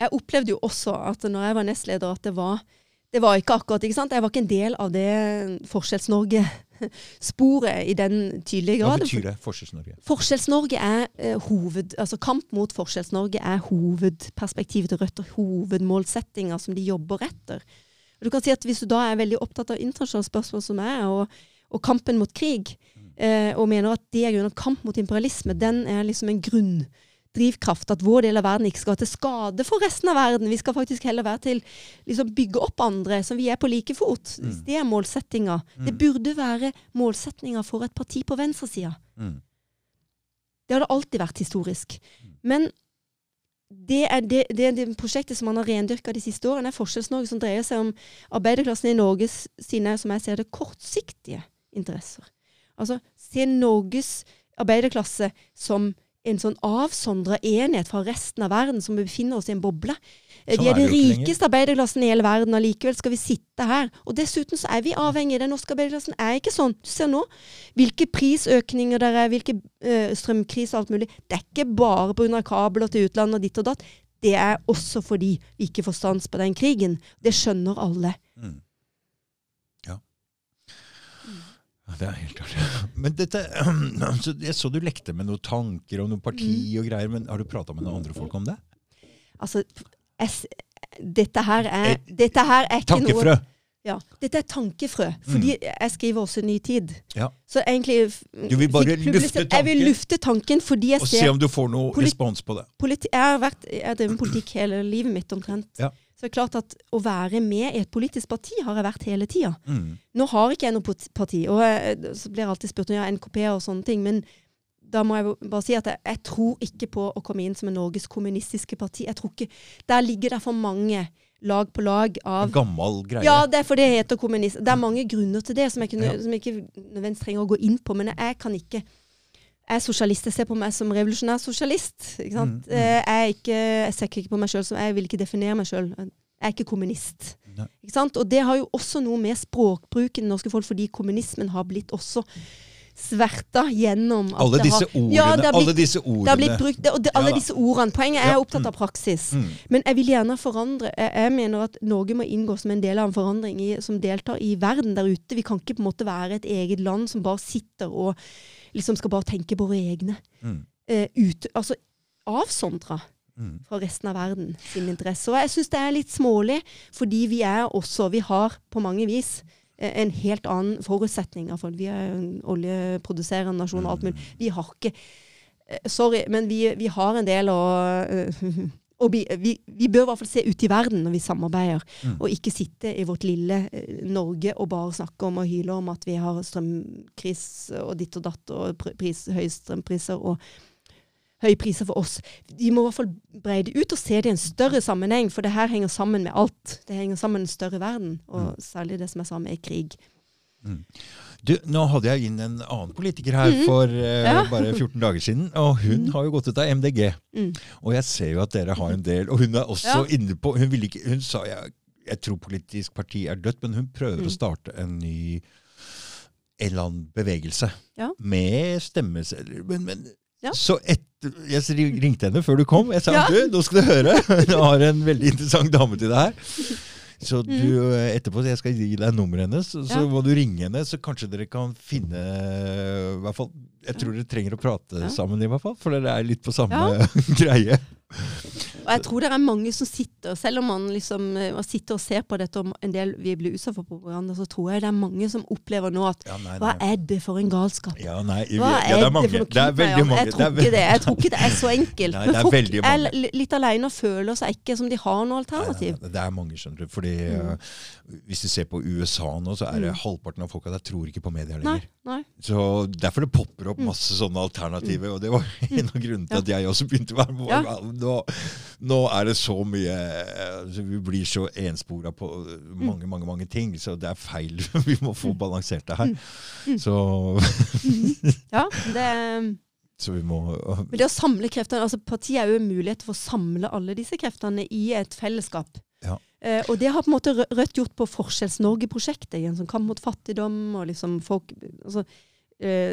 jeg opplevde jo også at når jeg var nestleder, at det var det var ikke akkurat, ikke sant? Jeg var ikke en del av det Forskjells-Norge-sporet i den tydelige Hva betyr det, Forskjells-Norge? Forskjells-Norge er eh, hoved... Altså kamp mot Forskjells-Norge er hovedperspektivet til Rødt og hovedmålsettinga som de jobber etter. Og du kan si at Hvis du da er veldig opptatt av internasjonale spørsmål som er, og, og kampen mot krig, eh, og mener at det er grunnen av kamp mot imperialisme, den er liksom en grunndrivkraft. At vår del av verden ikke skal være til skade for resten av verden. Vi skal faktisk heller være til liksom bygge opp andre, som vi er på like fot. Mm. Det er målsettinga. Det burde være målsettinga for et parti på venstresida. Mm. Det har det alltid vært historisk. Men det er det, det, det prosjektet som man har rendyrka de siste årene, er Forskjells-Norge, som dreier seg om arbeiderklassen i Norges sine, som jeg ser det, kortsiktige interesser. Altså se Norges arbeiderklasse som en sånn avsondra enhet fra resten av verden, som befinner oss i en boble. Eh, Sånn vi er er det rikeste arbeiderklassen i hele verden, og likevel skal vi sitte her. Og dessuten så er vi avhengige. Den norske arbeiderklassen er ikke sånn. Du ser nå hvilke prisøkninger det er, hvilke øh, strømkriser og alt mulig. Det er ikke bare pga. kabler til utlandet og ditt og datt. Det er også fordi vi ikke får stans på den krigen. Det skjønner alle. Mm. Ja. Ja, Det er helt klart. Men dette, så jeg så du lekte med noen tanker og noen parti Mm. og greier, men har du prata med noen andre folk om det? Altså, jeg, dette her er, dette her er ikke noe Tankefrø! Ja, dette er tankefrø. Fordi jeg skriver også Ny Tid. Ja. Så egentlig Du vil bare lufte tanken? Jeg vil lufte tanken fordi jeg Og se om du får noe respons på det. Jeg har vært, jeg har drevet med politikk hele livet mitt omtrent. Ja. Så det er klart at å være med i et politisk parti har jeg vært hele tida. Mm. Nå har ikke jeg noe parti, og jeg, så blir jeg alltid spurt om jeg har NKP og sånne ting. Men da må jeg bare si at jeg, jeg tror ikke på å komme inn som en Norges kommunistiske parti. Jeg tror ikke, Der ligger det for mange lag på lag av En gammel greie. Ja, det er fordi det heter kommunist. Det er mange grunner til det som jeg, kunne, Ja. som jeg ikke nødvendigvis trenger å gå inn på. Men jeg kan ikke Jeg er sosialist. Jeg ser på meg som revolusjonær sosialist. Ikke sant? Mm, mm. Eh, Jeg, ikke, jeg ser ikke på meg sjøl som Jeg vil ikke definere meg sjøl. Jeg er ikke kommunist. Nei. Ikke sant? Og det har jo også noe med språkbruken i det norske folk, fordi kommunismen har blitt også sverta gjennom at Alle har, disse ordene. Ja, blitt- alle disse ordene. brukt, det, det, alle Ja disse ordene. Poenget er jeg er opptatt mm. av praksis. Mm. Men jeg vil gjerne forandre. Jeg, jeg mener at Norge må inngå som en del av en forandring i, som deltar i verden der ute. Vi kan ikke på en måte være et eget land som bare sitter og liksom skal bare tenke på våre egne. Mm. Eh, ut, altså avsondra Mm. fra resten av verden sin interesse. Og jeg syns det er litt smålig, fordi vi er også Vi har på mange vis eh, en helt annen forutsetning. For vi er en oljeproduserende nasjon og alt mulig. Vi har ikke eh, Sorry, men vi, vi har en del å eh, og vi, vi, vi bør i hvert fall se ut i verden når vi samarbeider, Mm. og ikke sitte i vårt lille eh, Norge og bare snakke om og hyle om at vi har strømkris og ditt og datt og pris, høye strømpriser og høye priser for oss. Vi må i hvert fall breie det ut og se det i en større sammenheng, for det her henger sammen med alt. Det henger sammen med en større verden, og særlig det som jeg sa med krig. Du, nå hadde jeg inn en annen politiker her for eh. Ja. bare 14 dager siden, og hun har jo gått ut av MDG. Mm. Og jeg ser jo at dere har en del, og hun er også Ja. inne på Hun, ville ikke, hun sa jeg, jeg tror politisk parti er dødt, men hun prøver Mm. å starte en ny en eller annen bevegelse. Ja. Med stemmesedler. Men, men Ja. så etter, Jeg ringte henne før du kom. Jeg sa Ja. du, nå skal du høre. Jeg har en veldig interessant dame til deg her. Så du, etterpå jeg skal gi deg nummeret hennes, så, så Mm. Ja. må du ringe henne, så kanskje dere kan finne i hvert fall, Jeg tror dere trenger å prate sammen, i hvert fall, for dere er litt på samme greie. Og jeg tror det er mange som sitter, selv om man liksom eh, man sitter og ser på dette, om en del vi blir utsatt for propaganda, så tror jeg det er mange som opplever nå at Ja, nei, hva er det for en galskap? Ja, nei, Hva ja, er det er mange. for noe Det er veldig mange. Jeg tror ikke det. Jeg tror ikke det er så enkelt. Nei, Men folk er er litt alene og føler seg ikke som de har noe alternativ. nei, nei, det er mange, skjønner du. Fordi Mm. uh, Hvis du ser på USA nå, så er det halvparten av folka der tror ikke på media lenger. nei. Så Derfor det popper opp Mm. masse sånne alternativer. Og det var en av grunnene til at jeg også begynte å være med. Nå, nå er det så mye altså, Vi blir så enspora på mange, mange mange ting, så det er feil. Vi må få balansert det her. Så, Ja, det så vi må Men det å samle kreftene altså Partiet er jo en mulighet for å samle alle disse kreftene i et fellesskap. Ja. Uh, og det har på en måte Rødt gjort på Forskjells-Norge-prosjektet. i en sånn kamp mot fattigdom og liksom folk altså, uh,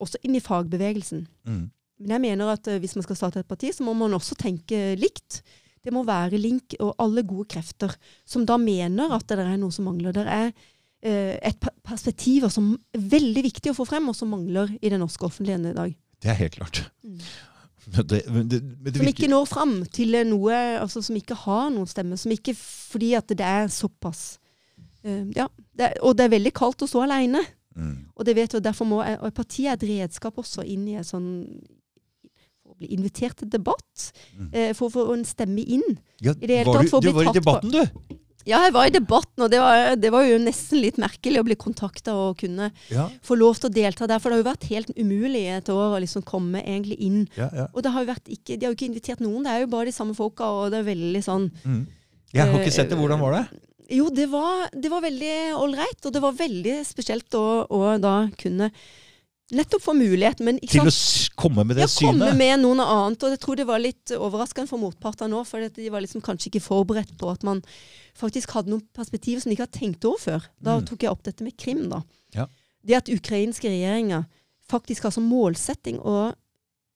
Også inn i fagbevegelsen. mm. Men jeg mener at eh, hvis man skal starte et parti, så må man også tenke likt. Det må være Link og alle gode krefter som da mener at det er noe som mangler. Det er eh, et perspektiv som er veldig viktig å få frem, og som mangler i den norske offentligheten i dag. Det er helt klart. Mm. Men det, men det, men det Som ikke når fram til noe altså Som ikke har noen stemme. Som ikke Fordi at det er såpass uh, Ja. Det er, og det er veldig kaldt å stå alene. Mm. Og det vet du, derfor må og et parti er et redskap også inn i sånn bli invitert til debatt. Mm. Eh, for å få en stemme inn. Ja, I det hele tatt du, for å du var i debatten, på- du! Ja, jeg var i debatten, og det var, det var jo nesten litt merkelig å bli kontakta og kunne Ja, få lov til å delta der. For det har jo vært helt umulig et år å liksom komme egentlig inn. ja, ja. Og det har ikke, de har jo ikke invitert noen, det er jo bare de samme folka, og det er veldig sånn Mm. Jeg har ikke Eh, sett det. Hvordan var det? Jo, det var, det var veldig ålreit, og det var veldig spesielt å, å da kunne nettopp få muligheten. Men Til sant? å komme med det Ja, komme med noe annet. Og jeg tror det var litt overraskende for motpartene nå, for de var liksom kanskje ikke forberedt på at man faktisk hadde noen perspektiver som de ikke hadde tenkt over før. Da Mm. tok jeg opp dette med Krim, da. Ja. Det at ukrainske regjeringer faktisk har som målsetting å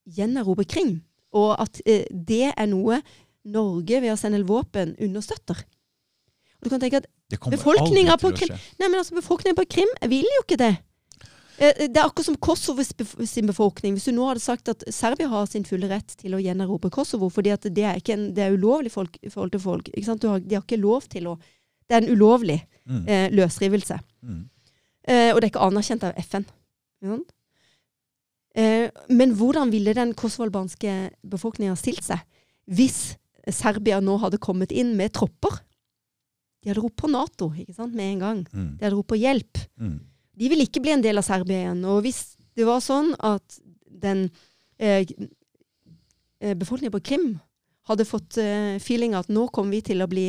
gjenerobre Krim, og at eh, det er noe Norge ved å sende våpen understøtter. Og du kan tenke at Befolkninga på. Nei, altså, befolkningen på Krim vil jo ikke det. Eh, Det er akkurat som Kosovos sin befolkning. Hvis du nå hadde sagt at Serbia har sin fulle rett til å gjenerobre Kosovo, fordi det er, en, det er ulovlig folk, i forhold til folk. Ikke sant? Du har, de har ikke lov til å Det er en ulovlig Mm. eh, løsrivelse. Mm. Eh, og det er ikke anerkjent av FN. Ja. Eh, men hvordan ville den kosovolbanske befolkninga stilt seg hvis Serbia nå hadde kommet inn med tropper? De hadde ropt på Nato ikke sant, med en gang. Mm. De hadde ropt på hjelp. Mm. De ville ikke bli en del av Serbia igjen. Og hvis det var sånn at den eh, eh, befolkningen på Krim hadde fått eh, feeling at nå kommer vi til å bli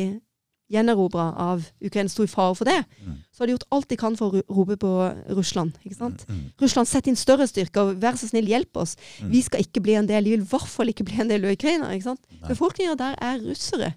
gjenerobra av Ukraina, sto i fare for det, Mm. så har de gjort alt de kan for å rope på Russland. ikke sant? Mm. Russland, sett inn større styrker, vær så snill, hjelp oss. Mm. Vi skal ikke bli en del, de vil i hvert fall ikke bli en del av Ukraina. ikke sant? Befolkninga der er russere.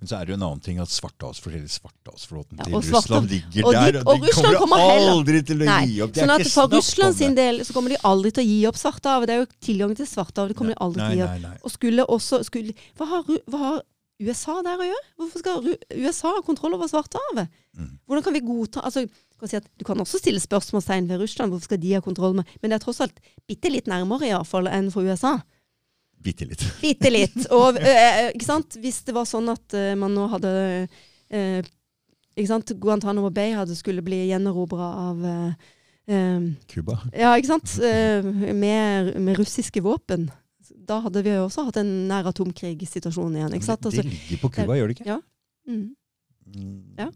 Men så er det jo en annen ting at Svartehavsflåten Svartehavsflåten Ja, til Svarte- Russland ligger og der, og og de Russland kommer kommer aldri til å Nei, gi opp. Det sånn at For Russland sin del så kommer de aldri til å gi opp Svartehavet. Det er jo tilgang til Svartehavet. Det kommer de aldri til å gi opp. nei, nei. Og skulle også skulle, hva, har, hva har USA der å gjøre? Hvorfor skal USA ha kontroll over Svartehavet? Mm. Hvordan kan vi godta altså, kan si du kan også stille spørsmålstegn ved Russland. Hvorfor skal de ha kontroll med Men det er tross alt bitte litt nærmere i hvert fall enn for USA. Bitte litt. Bitte litt. Og øh, ikke sant? hvis det var sånn at øh, man nå hadde ikke sant? Guantánamo Bay hadde skulle bli gjenerobra av Cuba. ja, ikke sant? Eh, med, med russiske våpen. Da hadde vi jo også hatt en nær atomkrigssituasjon igjen. ikke sant? Altså, det ligger på Cuba, gjør det ikke? Ja. mm. Mm. Ja.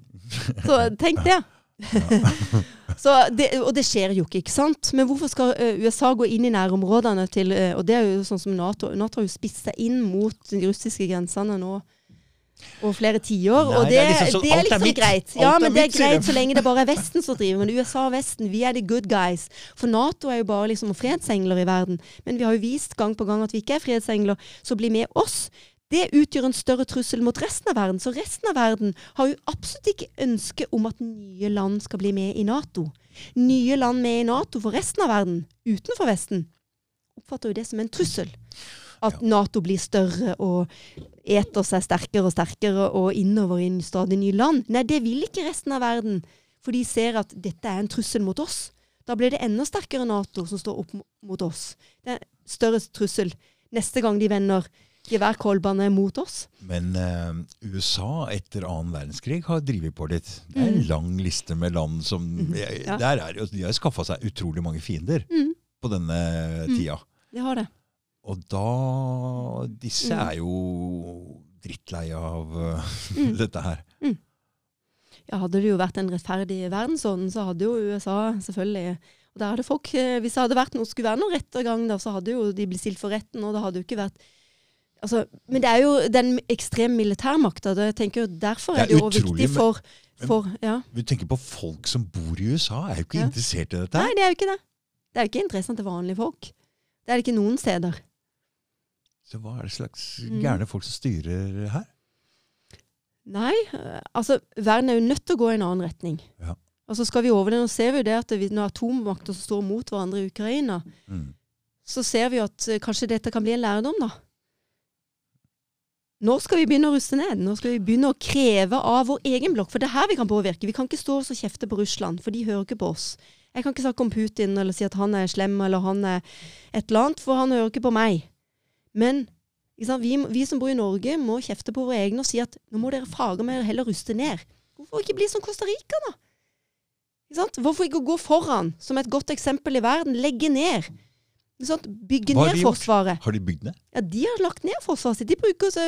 Så tenk det. Så det. Og det skjer jo ikke, ikke sant? Men hvorfor skal eh, USA gå inn i nærområdene til eh, Og det er jo sånn som Nato. Nato har jo spist seg inn mot de russiske grensene nå over flere tiår. Og det det, er liksom liksom greit. Ja, men det er greit så lenge det bare er Vesten som driver. Men USA og Vesten, vi er the good guys. For Nato er jo bare liksom fredsengler i verden. Men vi har jo vist gang på gang at vi ikke er fredsengler. Så bli med oss. Det utgjør en større trussel mot resten av verden. Så resten av verden har jo absolutt ikke ønske om at nye land skal bli med i Nato. Nye land med i Nato for resten av verden, utenfor Vesten, oppfatter jo det som en trussel. At Nato blir større og eter seg sterkere og sterkere og innover i stadig nye land. Nei, det vil ikke resten av verden. For de ser at dette er en trussel mot oss. Da blir det enda sterkere Nato som står opp mot oss. Det er en større trussel neste gang de vender geværkolbene mot oss. Men eh, USA etter annen verdenskrig har drevet på litt. Det er en Mm. lang liste med land som mm. ja. der er, De har skaffa seg utrolig mange fiender Mm. på denne Mm. tida. De har det. Og da Disse Mm. er jo drittleie av eh, Mm. dette her. Ja, hadde det jo vært en rettferdig verdensorden, så hadde jo USA selvfølgelig og der hadde folk, eh, Hvis det hadde vært noe, skulle være noen rettergang, da, så hadde jo de blitt stilt for retten. og det hadde jo ikke vært altså, Men det er jo den ekstreme militærmakta. Derfor Det er det jo utrolig, viktig for, for ja. Vi tenker på folk som bor i USA, er jo ikke Ja. interessert i dette. Nei, det er jo ikke det. Det er jo ikke interessant til vanlige folk. Det er det ikke noen steder. Så hva er det slags Mm. gærne folk som styrer her? Nei, altså verden er jo nødt til å gå i en annen retning. Ja. Altså skal vi over det, Nå ser vi jo det at vi, når atommakter står mot hverandre i Ukraina, Mm. så ser vi jo at eh, kanskje dette kan bli en lærdom, da. Nå skal vi begynne å ruste ned. Nå skal vi begynne å kreve av vår egen blokk. For det er her vi kan påvirke. Vi kan ikke stå og kjefte på Russland, for de hører ikke på oss. Jeg kan ikke snakke om Putin eller si at han er slem eller han er et eller annet, for han hører ikke på meg. Men vi, vi, som bor i Norge, må kjefte på våre egne og si at nå må dere fage meg heller ruste ned. Hvorfor ikke bli som Costa Rica, da? Hvorfor ikke gå foran som et godt eksempel i verden? Legge ned. Bygge ned Forsvaret. Har de bygd ned? Ja, De har lagt ned Forsvaret sitt. De bruker, så,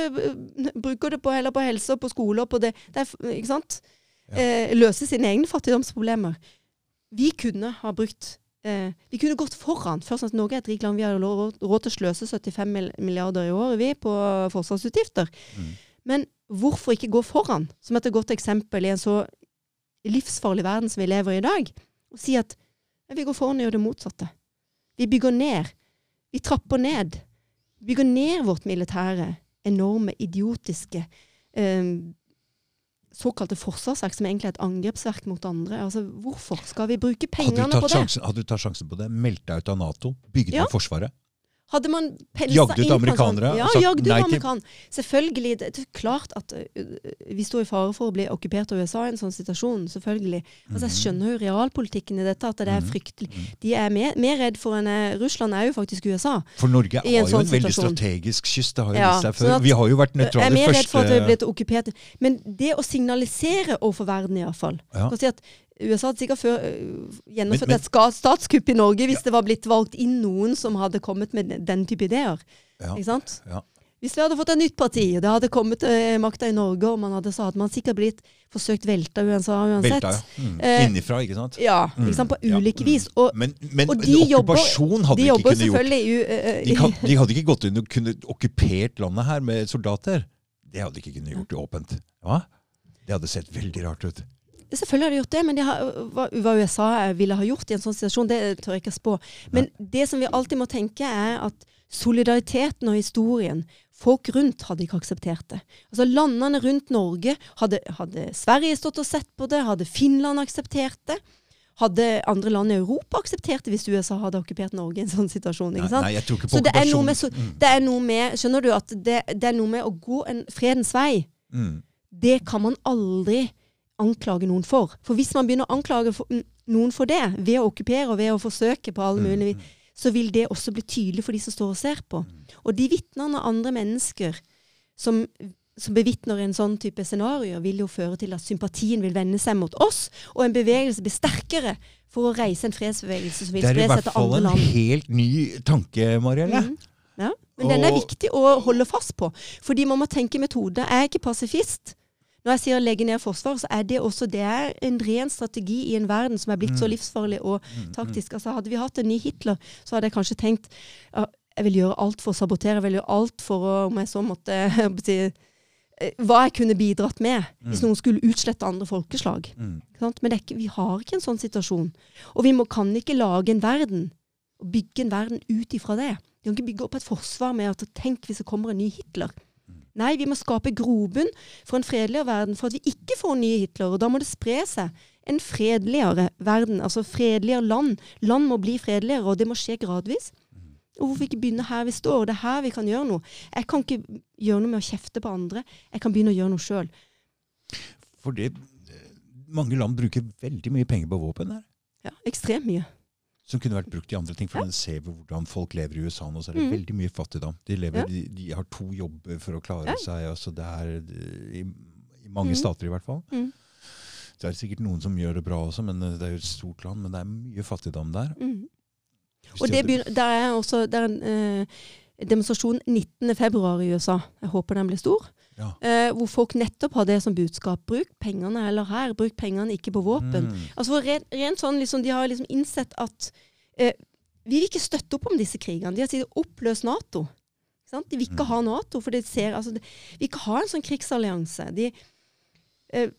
bruker det på, heller på helse og på skole og på det. det er, ikke sant? Ja. Eh, løse sine egne fattigdomsproblemer. Vi kunne ha brukt eh, Vi kunne gått foran. Først at Norge er et rikt land. Vi har råd til å sløse 75 milliarder i året vi, på forsvarsutgifter. Mm. Men hvorfor ikke gå foran, som et godt eksempel i en så livsfarlig verden som vi lever i i dag, og si at vi går foran og gjør det motsatte. Vi bygger ned. Vi trapper ned. Vi bygger ned vårt militære, enorme, idiotiske eh, såkalte forsvarsverk, som egentlig er et angrepsverk mot andre. Altså, Hvorfor skal vi bruke pengene på det? Sjansen, hadde du tatt sjansen på det? Meldt deg ut av Nato? Bygget ja. ned Forsvaret? Hadde man Jagd ut amerikanere? Sånn, ja, jagd ut amerikanere. Selvfølgelig. Det, det, er klart at uh, vi står i fare for å bli okkupert av USA i en sånn situasjon. selvfølgelig. Altså, jeg skjønner jo realpolitikken i dette, at det er mhm. fryktelig. De er mer, mer redd for enn uh, Russland er jo faktisk USA. For Norge har jo sånn en veldig strategisk kyst. Det har jo ja, vist seg før. Sånn vi har jo vært nøytrale første Jeg er mer redd for at vi er blitt okkupert. Men det å signalisere overfor verden, iallfall ja. si at USA hadde sikkert før, uh, gjennomført men, men, et statskupp i Norge hvis ja. det var blitt valgt inn noen som hadde kommet med den type ideer. Ja. Ikke sant? Ja. Hvis vi hadde fått et nytt parti, og det hadde kommet til makta i Norge, og man hadde, så hadde man sikkert blitt forsøkt velta USA uansett. Velta, ja. Mm. Eh, Innifra, ikke sant? Ja, ikke sant? på mm. ulike vis. Og, men, men og de okkupasjon hadde de ikke kunnet gjort. Uh, de, kan, de, hadde ikke gått inn og kunnet okkupert landet her med soldater. Det hadde de ikke kunnet gjort åpent. Ja? Det hadde sett veldig rart ut. Selvfølgelig har de gjort det, men de har, hva, USA ville ha gjort i en sånn situasjon, det tør jeg ikke spå. Men Nei. det som vi alltid må tenke, er at solidariteten og historien Folk rundt hadde ikke akseptert det. Altså Landene rundt Norge Hadde, hadde Sverige stått og sett på det? Hadde Finland akseptert det? Hadde andre land i Europa akseptert det hvis USA hadde okkupert Norge i en sånn situasjon? ikke sant? Nei, jeg tror ikke på så det er, med, så, det er noe med Skjønner du at det, det er noe med å gå en fredens vei. Mm. Det kan man aldri anklage noen for. For hvis man begynner å anklage for, noen for det, ved å okkupere og ved å forsøke på alle mm, mulige mm. så vil det også bli tydelig for de som står og ser på. Mm. Og de vitnene av andre mennesker som, som bevitner en sånn type scenario, vil jo føre til at sympatien vil vende seg mot oss, og en bevegelse blir sterkere for å reise en fredsbevegelse som vil spre seg til andre land. Det er i hvert fall en helt ny tanke, Marielle. Mm. Ja, men den er viktig å holde fast på. Fordi man må tenke metode. Jeg er ikke pasifist. Når jeg sier legge ned Forsvaret, så er det også det er en ren strategi i en verden som er blitt så mm. livsfarlig og mm, mm. taktisk. Altså, hadde vi hatt en ny Hitler, så hadde jeg kanskje tenkt uh, jeg vil gjøre alt for å sabotere, jeg vil gjøre alt for å, om jeg så måtte si, eh, hva jeg kunne bidratt med mm. hvis noen skulle utslette andre folkeslag. Mm. Men ikke, vi har ikke en sånn situasjon. Og vi må, kan ikke lage en verden og bygge en verden ut ifra det. Vi kan ikke bygge opp et forsvar med at tenk hvis det kommer en ny Hitler. Nei, vi må skape grobunn for en fredeligere verden, for at vi ikke får nye Hitler. Og da må det spre seg en fredeligere verden, altså fredeligere land. Land må bli fredeligere, og det må skje gradvis. Og hvorfor ikke begynne her vi står? Det er her vi kan gjøre noe. Jeg kan ikke gjøre noe med å kjefte på andre. Jeg kan begynne å gjøre noe sjøl. For det Mange land bruker veldig mye penger på våpen her. Ja, ekstremt mye som kunne vært brukt i andre ting. For ja. den ser vi hvordan folk lever i USA nå, så er det mm. veldig mye fattigdom. De, lever, ja. de, de, har to jobber for å klare ja. seg. Altså det er i, i mange mm. stater i hvert fall. Mm. Det er sikkert noen som gjør det bra også, men eh, det er jo et stort land. Men det er mye fattigdom der. Mm. Og det, begynner, det, er også det er en eh, demonstrasjon 19.2 i USA. Jeg håper den blir stor. Ja. Eh, hvor folk nettopp har det som budskap. Bruk pengene eller her, bruk pengene ikke på våpen. Mm. Altså rent, rent sånn, liksom, De har liksom innsett at eh, vi vil ikke støtte opp om disse krigene. De har sagt oppløs Nato. De vil ikke mm. ha Nato, for de ser, altså, de, vil ikke ha en sånn krigsallianse. De, eh,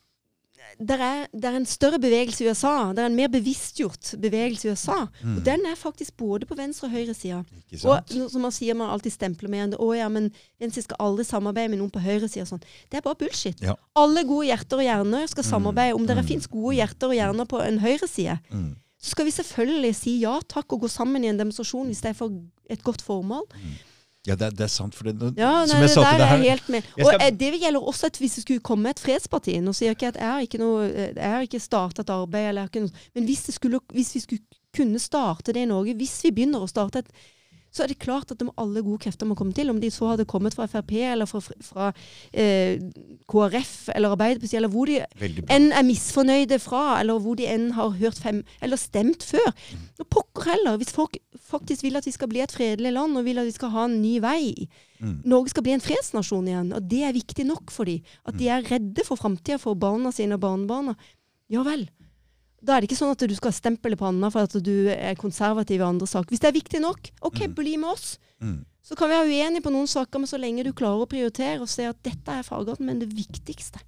det er, er, en større bevegelse i USA. Det er en mer bevisstgjort bevegelse i USA. Mm. Og den er faktisk både på venstre- og høyresida. Og som man sier, man alltid stempler med å ja, men venstre skal aldri samarbeide med noen på høyresida. Sånn. Det er bare bullshit. Ja. Alle gode hjerter og hjerner skal mm. samarbeide. Om det mm. fins gode hjerter og hjerner på en høyreside, mm. så skal vi selvfølgelig si ja takk og gå sammen i en demonstrasjon hvis det er for et godt formål. Mm. Ja, det, det er sant. For det, Ja, som nei, det sa der deg er her jeg helt med. Og skal- eh, det gjelder også at hvis det skulle komme et fredsparti Nå sier jeg ikke at jeg har ikke noe eh, Jeg har ikke startet et arbeid, eller men hvis, det skulle, hvis vi skulle kunne starte det i Norge, hvis vi begynner å starte et så er det klart at de alle gode krefter må komme til. Om de så hadde kommet fra Frp eller fra, fra eh, KrF eller Arbeiderpartiet, eller hvor de enn er misfornøyde fra, eller hvor de enn har hørt fem, eller stemt før. Nå pokker heller, hvis folk faktisk vil at vi skal bli et fredelig land, og vil at vi skal ha en ny vei. Mm. Norge skal bli en fredsnasjon igjen, og det er viktig nok for dem. At de er redde for framtida, for barna sine og barnebarna. Ja vel. Da er det ikke sånn at du skal stemple panna for at du er konservativ i andre saker. Hvis det er viktig nok, OK, Mm. bli med oss. Mm. Så kan vi være uenige på noen saker, men så lenge du klarer å prioritere og se at dette er fagarten, men det viktigste.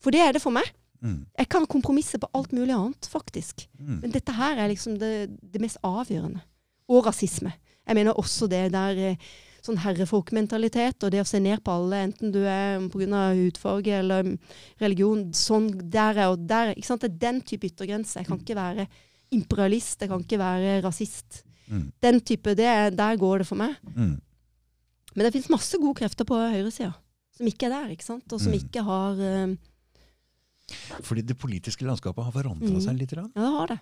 For det er det for meg. Mm. Jeg kan kompromisse på alt mulig annet, faktisk. Mm. Men dette her er liksom det, det mest avgjørende. Og rasisme. Jeg mener også det der eh, sånn herrefolkmentalitet og det å se ned på alle, enten du er pga. hudfarge eller religion. Sånn der er og der. Ikke sant? Det er den type yttergrense. Jeg kan ikke være imperialist, jeg kan ikke være rasist. Mm. Den type, det er, Der går det for meg. Mm. Men det fins masse gode krefter på høyresida som ikke er der, ikke sant? og som Mm. ikke har uh, Fordi det politiske landskapet har forandra Mm. seg litt. Ja, det har det.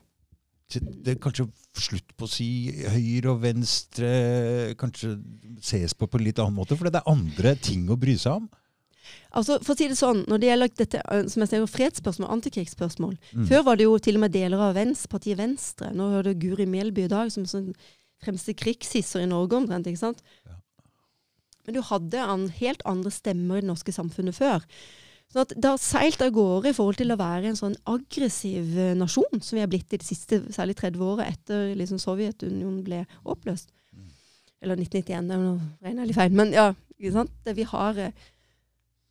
Det er kanskje slutt på å si høyre og venstre kanskje ses på på en litt annen måte, for det er andre ting å bry seg om. Altså, for å si det sånn, Når det gjelder dette, som jeg sier, fredsspørsmål, antikrigsspørsmål Mm. Før var det jo til og med deler av venstre, partiet Venstre. Nå hører du Guri Melby i dag som sånn fremste krigshisser i Norge omtrent. ikke sant? Ja. Men du hadde an, helt andre stemmer i det norske samfunnet før. Sånn at Det har seilt av gårde i forhold til å være en sånn aggressiv eh, nasjon, som vi har blitt i de siste særlig 30 åra etter liksom Sovjetunionen ble oppløst. Eller 1991, det er regner jeg litt feil. Men ja, ikke sant? Vi har eh,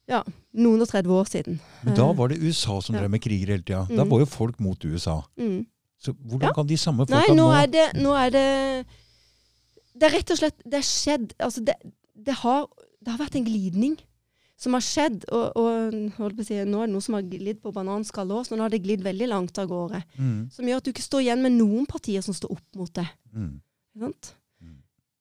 ja, noen og 30 år siden. Men da Eh, var det USA som Ja. drev med kriger hele tida. Da Mm. var jo folk mot USA. mm. Så hvordan Ja. kan de samme Nei, folka nå nå er det Nå er det Det er rett og slett Det er skjedd Altså, det, det, har, det har vært en glidning som har skjedd, og, og si, nå er det noe som har glidd på bananskallet også, så nå har det glidd veldig langt av gårde. mm. Som gjør at du ikke står igjen med noen partier som står opp mot det. Mm. Sant? Mm.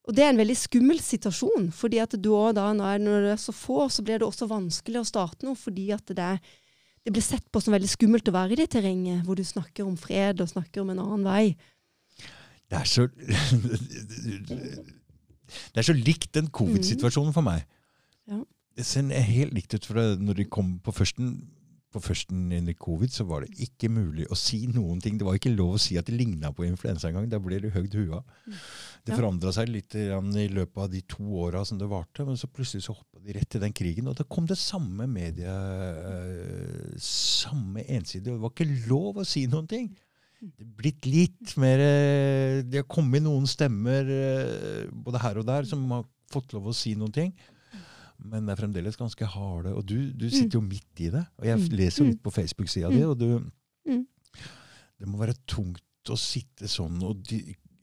Og det er en veldig skummel situasjon, fordi at du da, når det er så få, så blir det også vanskelig å starte noe, fordi at det, det blir sett på som veldig skummelt å være i det terrenget, hvor du snakker om fred og snakker om en annen vei. Det er så Det er så likt den covid-situasjonen for meg. Ja. Det ser helt likt ut For når de kom på førsten. På førsten under covid så var det ikke mulig å si noen ting. Det var ikke lov å si at det ligna på influensa engang. Da ble det høyt hua. Det Ja. forandra seg litt i løpet av de to åra som det varte, men så plutselig så hoppa de rett til den krigen. Og da kom det samme media eh, Samme ensidige. Det var ikke lov å si noen ting. Det er blitt litt mer eh, Det har kommet noen stemmer eh, både her og der som har fått lov å si noen ting. Men det er fremdeles ganske harde. Og du, du sitter jo midt i det. Og jeg Mm. leser jo Mm. litt på Facebook-sida di, Mm. og du Mm. Det må være tungt å sitte sånn og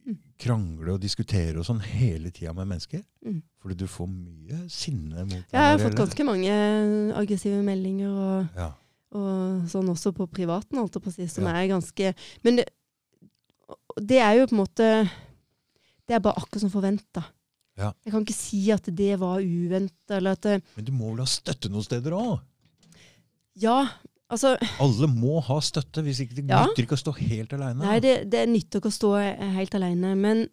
Mm. krangle og diskutere og sånn hele tida med mennesker. Mm. Fordi du får mye sinne mot deg. Jeg har fått ganske mange aggressive meldinger og, ja. og sånn også på privaten, holdt jeg på å si, som Ja. er ganske Men det, det er jo på en måte Det er bare akkurat som forventa. Ja. Jeg kan ikke si at det var uventa, det, Men du må vel ha støtte noen steder òg? Ja, altså Alle må ha støtte, hvis ikke det Ja. nytter ikke å stå helt aleine. Nei, det, det nytter ikke å stå eh, helt alene. Men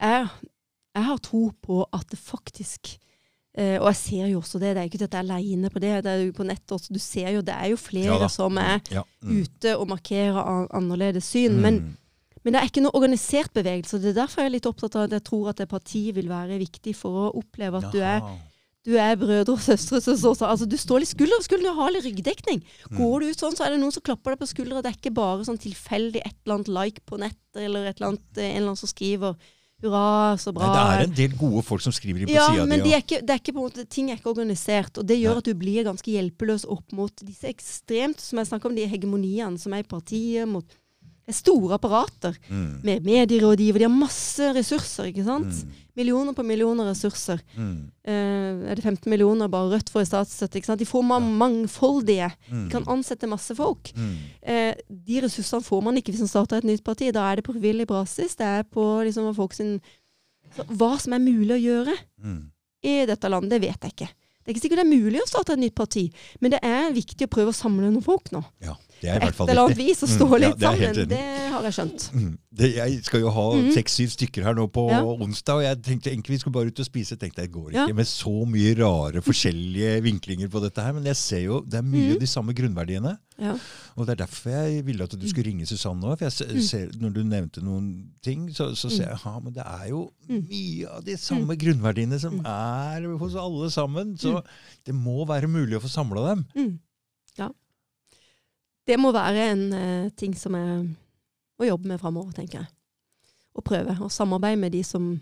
jeg, jeg har tro på at det faktisk eh, Og jeg ser jo også det. Det er ikke at jeg er aleine på det. Det er jo på nettet også. Du ser jo, det er jo flere som er ja. mm. ute og markerer annerledes syn. Mm. men det er ikke noe organisert bevegelse. Det er derfor jeg er litt opptatt av at jeg tror at det partiet vil være viktig for å oppleve at du er, du er brødre og søstre. som står så, altså, du står litt skulder ved skulder og har litt ryggdekning. Mm. Går du ut sånn, så er det noen som klapper deg på skuldra. Det er ikke bare sånn tilfeldig et eller annet like på nettet, eller et eller annet, eh, en eller annen som skriver 'hurra, så bra'. Nei, det er en del gode folk som skriver inn på ja, sida men di. de og- er ikke, det er ikke på en måte, ting er ikke organisert, og det gjør Nei. at du blir ganske hjelpeløs opp mot disse ekstremt, som jeg snakker om, de hegemoniene som er i partiet, mot det er store apparater Mm. med medierådgiver. De har masse ressurser, ikke sant? Mm. Millioner på millioner ressurser. Mm. Eh, er det 15 millioner bare Rødt får i statsstøtte? ikke sant? De får man mangfoldige. Mm. De kan ansette masse folk. Mm. Eh, de ressursene får man ikke hvis man starter et nytt parti. Da er det på frivillig basis. Det er på liksom folk sin Så hva som er mulig å gjøre Mm. i dette landet, det vet jeg ikke. Det er ikke sikkert det er mulig å starte et nytt parti, men det er viktig å prøve å samle noen folk nå. Ja, På et eller annet vis å Mm, stå ja, litt helt sammen. Det har jeg skjønt. Mm. Det, jeg skal jo ha Mhm. seks-syv stykker her nå på Ja. onsdag, og jeg tenkte egentlig vi skulle bare ut og spise. tenkte jeg, Det går Ja. ikke med så mye rare, forskjellige vinklinger på dette her. Men jeg ser jo det er mye Mhm. av de samme grunnverdiene. Ja. Og det er derfor jeg ville at du skulle ringe Susanne òg. Mm. når du nevnte noen ting, så, så ser jeg ja, men det er jo Mm. mye av de samme grunnverdiene som Mm. er hos alle sammen. Så det må være mulig å få samla dem. Det må være en eh, ting som er å jobbe med framover, tenker jeg. Å prøve å samarbeide med de som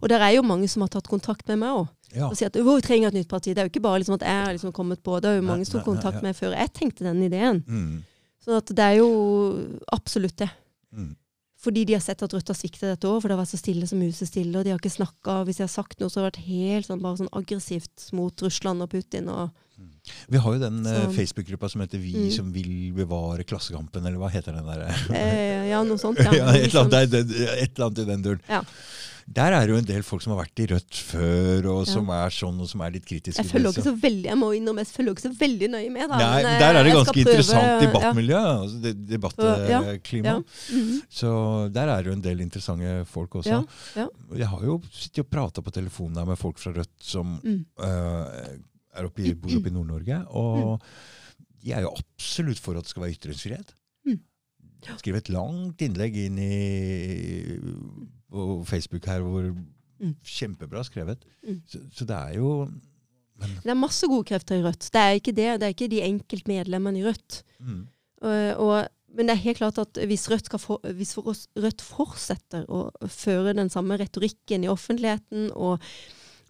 Og der er jo mange som har tatt kontakt med meg òg. Ja. Og sier at vi trenger et nytt parti. Det er jo ikke bare liksom at jeg har liksom kommet på det. er jo mange som tok kontakt med meg før jeg tenkte den ideen. Mm. Så at det er jo absolutt det. Mm. Fordi de har sett at Rødt har sviktet dette år, for det har vært så stille som huset stille. og de har ikke snakka. Hvis de har sagt noe, så har det vært helt sånn, bare sånn aggressivt mot Russland og Putin. Og, Vi har jo den eh, Facebook-gruppa som heter Vi Mm. som vil bevare Klassekampen, eller hva heter den der? eh, ja, noe sånt. Ja, Ja. et, eller annet, et eller annet i den duren. Ja. Der er det jo en del folk som har vært i Rødt før, og som er sånn, og som er litt kritiske. Jeg følger ikke så veldig jeg må innom, jeg følger ikke så veldig nøye med. Da, Nei, men, eh, der er det ganske skal prøve- interessant debattmiljø. Altså debattklima. Ja, -hmm. Så der er det jo en del interessante folk også. Jeg har jo sittet og prata på telefonen med folk fra Rødt som Mm. eh, er oppe i, bor oppe i Nord-Norge. Og de er jo absolutt for at det skal være ytringsfrihet. Skrev et langt innlegg inn i på Facebook her hvor Mm. Kjempebra skrevet. Mm. Så, så det er jo men, Det er masse gode krefter i Rødt. Det er ikke det. Det er ikke de enkeltmedlemmene i Rødt. mm, Og, og, men det er helt klart at hvis Rødt, for, hvis Rødt fortsetter å føre den samme retorikken i offentligheten, og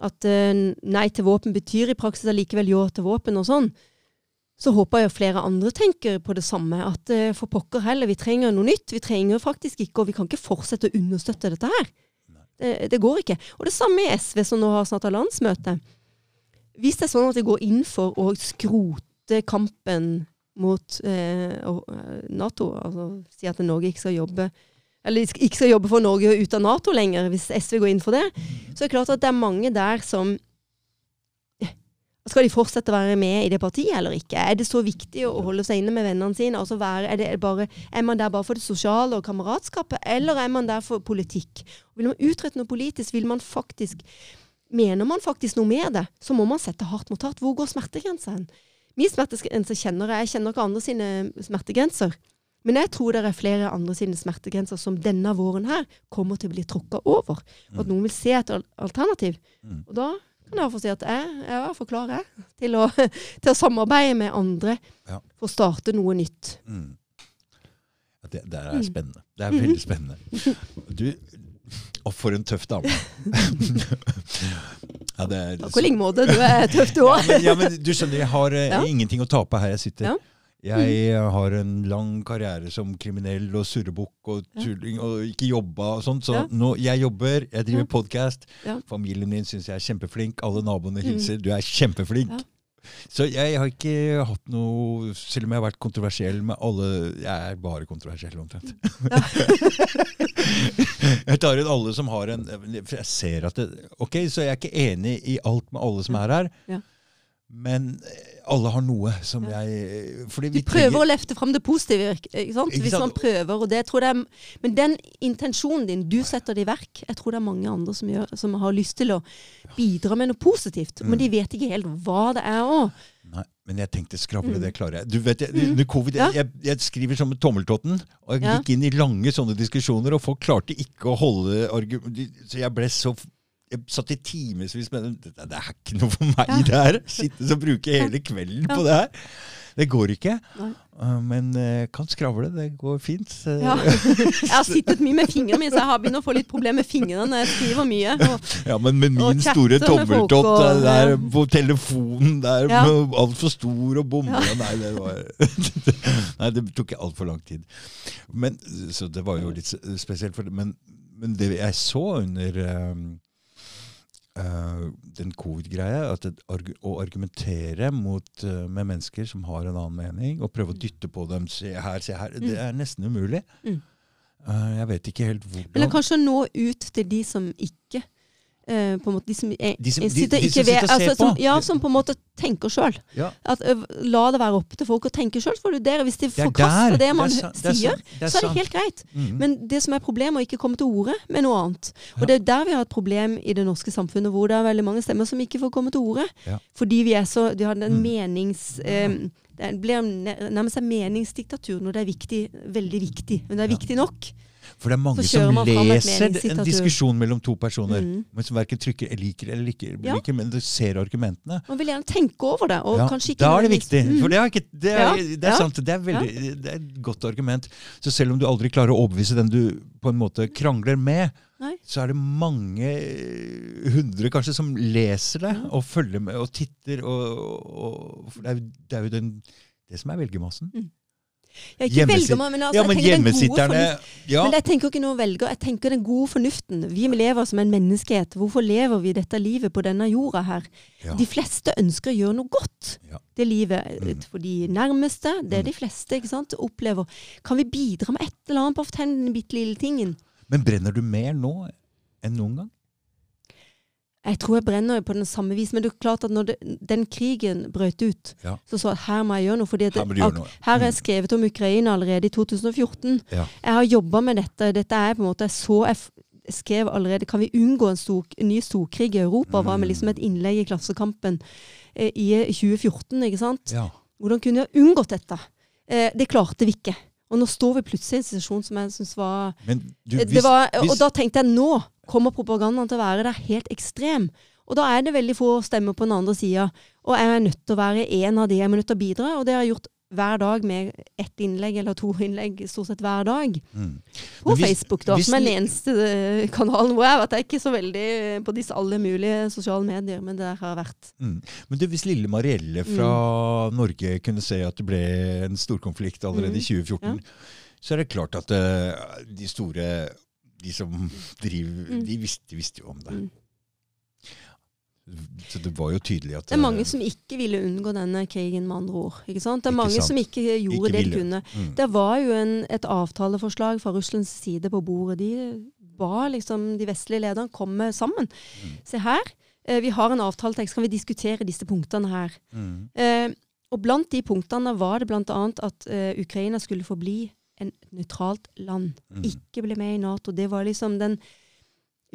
at eh, nei til våpen betyr i praksis allikevel ja til våpen og sånn, så håper jeg flere andre tenker på det samme. At eh, for pokker heller, vi trenger noe nytt. Vi trenger faktisk ikke, og vi kan ikke fortsette å understøtte dette her. Det, det går ikke. Og det samme i SV, som nå har snart har landsmøte. Hvis det er sånn at de går inn for å skrote kampen mot eh, eh, Nato, altså si at Norge ikke skal jobbe eller ikke skal jobbe for Norge ut av Nato lenger, hvis SV går inn for det, så er det klart at det er mange der som skal de fortsette å være med i det partiet eller ikke? Er det så viktig å holde seg inne med vennene sine? Altså være, er, bare, er man der bare for det sosiale og kameratskapet, eller er man der for politikk? Vil man utrette noe politisk, vil man faktisk Mener man faktisk noe med det, så må man sette hardt mot hardt. Hvor går smertegrensa hen? Min smertegrense kjenner jeg. Jeg kjenner ikke andre sine smertegrenser. Men jeg tror det er flere andre sine smertegrenser som denne våren her kommer til å bli tråkka over. Og at noen vil se et alternativ. Mm. Og da kan jeg få si at jeg, jeg er i klar til, til å samarbeide med andre Ja. for å starte noe nytt. mm. Ja, Det, det er Mm. spennende. Det er veldig spennende. Du, og for en tøff dame. ja, det er, Takk i like måte. Du er tøff, du ja, òg. men, ja, men du skjønner, jeg har eh, Ja. ingenting å tape her jeg sitter. Ja. Jeg eh, har en lang karriere som kriminell og surrebukk og tulling og ikke jobba og sånt. Så Ja. nå, jeg jobber, jeg driver Ja. podkast. Ja. Familien min syns jeg er kjempeflink. Alle naboene Mm. hilser. Du er kjempeflink. Ja. Så jeg har ikke hatt noe Selv om jeg har vært kontroversiell med alle Jeg er bare kontroversiell, omtrent. jeg tar inn alle som har en For jeg ser at det Ok, så jeg er ikke enig i alt med alle som er her. Ja. Men eh, alle har noe som jeg fordi De vi prøver trenger- å løfte fram det positive. ikke- sant? Hvis man prøver, og det tror jeg, Men den intensjonen din, du setter det i verk. Jeg tror det er mange andre som, gjør, som har lyst til å bidra med noe positivt. Men Mm. de vet ikke helt hva det er òg. Nei, men jeg tenkte skravle, Mm. det klarer jeg. Du vet, jeg, Mm. covid, Ja. jeg, jeg skriver som en tommeltotten, og jeg Ja. gikk inn i lange sånne diskusjoner, og folk klarte ikke å holde argument... Så jeg ble så jeg satt i timevis med det. Det det er ikke noe for meg, Ja. det her. Sitte og bruke hele kvelden på det her. Det går ikke. Uh, Men jeg kan skravle. Det går fint. Ja. Jeg har sittet mye med fingrene mine, så jeg har begynt å få litt problemer med fingrene når jeg skriver mye. Og, Ja, men med min store tommeltott og- uh, der på telefonen der, Ja. altfor stor og bomma Nei, det var Nei, det tok altfor lang tid. Men, så det var jo litt spesielt. For det. Men, men det jeg så under um, uh, den covid-greia, å argumentere mot, uh, med mennesker som har en annen mening, og prøve å dytte på dem Se her, se her. Det er nesten umulig. Mm. Uh, jeg vet ikke helt hvordan eller kanskje nå ut til de som ikke eh, på en måte, de som, er, De som- de- sitter de som sitter, ved, og ser altså, som, på. ja, som på en måte tenker sjøl. Ja. Uh, La det være opp til folk å tenke sjøl. Hvis de Det er forkaster der. det man Det sant. Er sier. Det er så er det helt greit. Mhm. Men det som er problemet, er å ikke komme til orde med noe annet. Og Ja. det er der vi har et problem i det norske samfunnet, hvor det er veldig mange stemmer som ikke får komme til orde. Ja. Fordi vi er så De har den Mm. menings... Um, det blir nærmest en meningsdiktatur når det er viktig, veldig viktig. Men det er viktig nok. For det er mange som leser en diskusjon mellom to personer, Mm. men som verken trykker liker eller liker, Ja. liker, men du ser argumentene. Man vil gjerne tenke over det. Og Ja, kanskje ikke da er det viktig. Mm. For det er, ikke, det er, Ja, det er sant. Det er, veldig, det er et godt argument. Så selv om du aldri klarer å overbevise den du på en måte krangler med, Nei. så er det mange eh, hundre kanskje som leser det og følger med og titter. Og, og, for det er, jo- den, det som er velgermassen. Jeg ikke velger meg, men, altså, Ja, jeg men gode hjemmesitterne ja, Men jeg tenker ikke noe velger. Jeg tenker den gode fornuften. Vi lever som en menneskehet. Hvorfor lever vi dette livet på denne jorda her? ja. De fleste ønsker å gjøre noe godt. Ja. Det livet Mm. for de nærmeste. Det er Mm. de fleste ikke sant, opplever. Kan vi bidra med et eller annet på å den bitte lille tingen? Men brenner du mer nå enn noen gang? Jeg tror jeg brenner på den samme vis, men det er klart at når det, den krigen brøt ut, Ja. så sa jeg her må jeg gjøre noe. For Her her er Mm. jeg skrevet om Ukraina allerede i 2014. Ja. Jeg har jobba med dette. Dette er på en måte så jeg skrev allerede Kan vi unngå en, stor, en ny storkrig i Europa? var med liksom et innlegg i Klassekampen eh, i 2014. ikke sant? Ja. Hvordan kunne vi unngått dette? Eh, det klarte vi ikke. Og nå står vi plutselig i en situasjon som jeg syns var Eh, var, Og da tenkte jeg nå kommer propagandaen til å være der helt ekstrem. Og da er det veldig få stemmer på den andre sida. Og jeg er nødt til å være en av de. Jeg er nødt til å bidra. Og det har jeg gjort hver dag med ett innlegg eller to innlegg stort sett hver dag. mm. På hvis- Facebook, da, som er den eneste eh, kanalen hvor jeg har vært. Jeg er ikke så veldig på disse alle mulige sosiale medier, men der har jeg vært. Mm. Men du, hvis lille Marielle fra Norge kunne se at det ble en storkonflikt allerede Mm. i 2014, så er det klart at uh, de store De som driver Mm. De visste, visste jo om det. Så det var jo tydelig at Det er mange eh, som ikke ville unngå denne krigen, med andre ord. Det er mange sant. som ikke gjorde Ikke det de kunne. mm. Det var jo en, et avtaleforslag fra Russlands side på bordet. De ba liksom de vestlige lederne komme sammen. Mm. Se her, eh, vi har en avtaletekst, kan vi diskutere disse punktene her? Mm. Eh, og blant de punktene var det bl.a. at eh, Ukraina skulle forbli en nøytralt land. Mm. Ikke bli med i Nato. Det var liksom den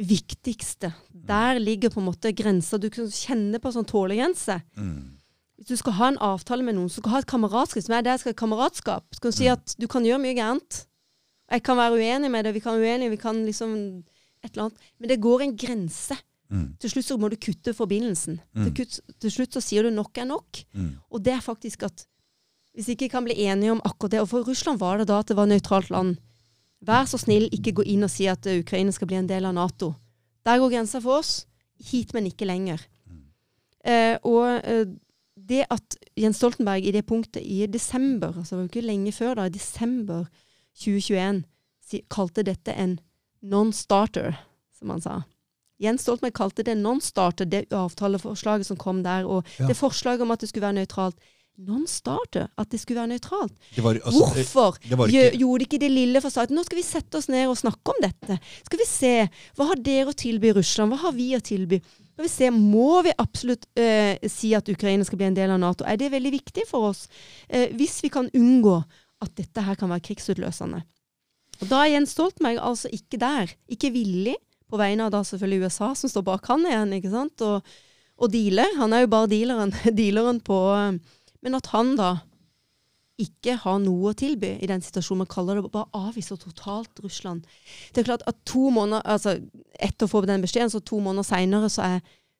viktigste. Der ligger på en måte grensa. Du kan kjenne på sånn tålegrense. Mm. Hvis du skal ha en avtale med noen, så skal du ha et kameratskap, som er jeg skal ha kameratskap. Du kan si Mm. at du kan gjøre mye gærent. Jeg kan være uenig med det, vi kan være uenige, vi kan liksom et eller annet. Men det går en grense. Mm. Til slutt så må du kutte forbindelsen. Mm. Til, kutt, til slutt så sier du nok er nok. Mm. Og det er faktisk at hvis ikke kan bli enige om akkurat det Og for Russland var det da at det var nøytralt land. Vær så snill, ikke gå inn og si at eh, Ukraina skal bli en del av Nato. Der går grensa for oss. Hit, men ikke lenger. Eh, og eh, det at Jens Stoltenberg i det punktet i desember, altså det var jo ikke lenge før da, i desember 2021, si, kalte dette en non-starter, som han sa. Jens Stoltenberg kalte det non-starter, det avtaleforslaget som kom der, og Ja. det forslaget om at det skulle være nøytralt. Non-starter, at det skulle være nøytralt. Altså, Hvorfor det ikke gjorde de ikke det lille for staten? Nå skal vi sette oss ned og snakke om dette. Skal vi se, hva har dere å tilby Russland? Hva har vi å tilby? Skal vi se, Må vi absolutt eh, si at Ukraina skal bli en del av Nato? Er det veldig viktig for oss? Eh, hvis vi kan unngå at dette her kan være krigsutløsende. Og Da er Jens Stoltenberg altså ikke der. Ikke villig, på vegne av da selvfølgelig USA, som står bak han igjen, ikke sant? Og, og dealer. Han er jo bare dealeren, dealeren på eh, Men at han da ikke har noe å tilby i den situasjonen. Man kaller det bare avviser totalt Russland. Det er klart at to måneder, altså Etter å få den beskjeden, så to måneder seinere så,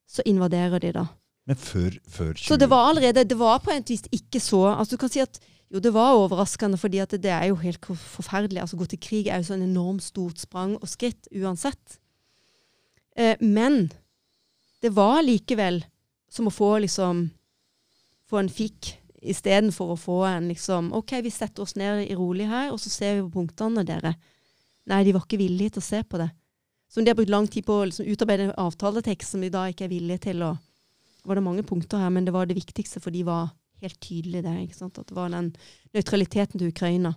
så invaderer de, da. Men før, før 20... Så det var allerede Det var på et vis ikke så altså Du kan si at jo, det var overraskende, fordi at det, det er jo helt forferdelig. altså Gå til krig er jo så en enormt stort sprang og skritt uansett. Eh, men det var likevel som å få liksom Få en fikk istedenfor å få en liksom OK, vi setter oss ned i rolig her, og så ser vi på punktene, dere. Nei, de var ikke villige til å se på det. Så de har brukt lang tid på å liksom, utarbeide en avtaletekst som de da ikke er villige til å var det mange punkter her, men det var det viktigste, for de var helt tydelige der. ikke sant? At det var den nøytraliteten til Ukraina.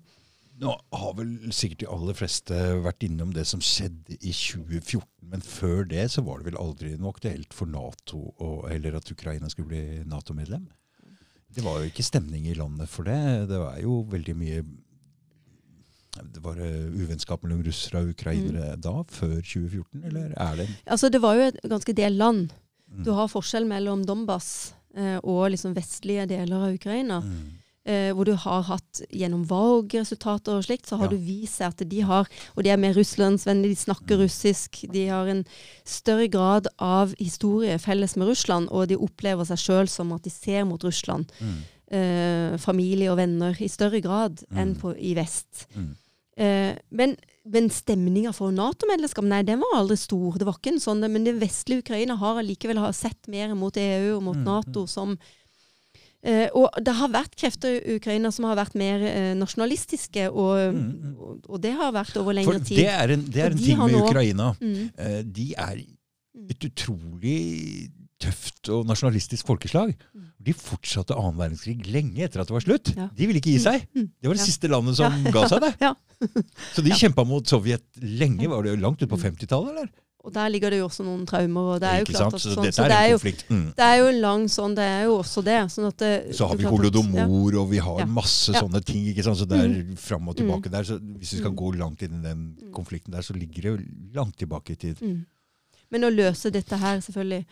Nå har vel sikkert de aller fleste vært innom det som skjedde i 2014 Men før det så var det vel aldri noe aktuelt for Nato, og, eller at Ukraina skulle bli Nato-medlem. Det var jo ikke stemning i landet for det. Det var jo veldig mye det var uh, uvennskap mellom russere og ukrainere da, før 2014, eller er det Altså, det var jo et ganske delt land. Mm. Du har forskjell mellom Donbas eh, og liksom vestlige deler av Ukraina. Mm. Eh, hvor du har hatt gjennom valgresultater og slikt, så har Ja. du vist seg at de har Og de er mer russlandsvennlige, de snakker Mm. russisk. De har en større grad av historie felles med Russland, og de opplever seg sjøl som at de ser mot Russland. Mm. Eh, familie og venner i større grad enn Mm. på, i vest. Mm. Eh, men men stemninga for Nato-medlemskap, nei, den var aldri stor. Det var ikke en sånn, Men det vestlige Ukraina har allikevel sett mer mot EU og mot Mm, Nato som eh, Og det har vært krefter i Ukraina som har vært mer eh, nasjonalistiske, og, Mm, mm. og, og det har vært over For lengre det tid. er en, det er en de ting med nå- Ukraina. Mm, Eh, De er Mm. et utrolig tøft og nasjonalistisk folkeslag. Mm. De fortsatte annen verdenskrig lenge etter at det var slutt. Ja. De ville ikke gi seg. Det var det Ja. siste landet som Ja. ga seg det. Ja. Så de kjempa mot Sovjet lenge. Var det langt ut på 50-tallet, eller? Og der ligger det jo også noen traumer. og det er jo klart at Så sånn, dette så er det er en konflikt. Mm. det er jo en lang sånn, det er jo også det. Sånn at det, Så har vi holodomor, ja. og vi har Ja. masse Ja. sånne ting. ikke sant? Så det er Mm. fram og tilbake der. Så hvis vi skal Mm. gå langt inn i den Mm. konflikten der, så ligger det jo langt tilbake i tid. Mm. Men å løse dette her, selvfølgelig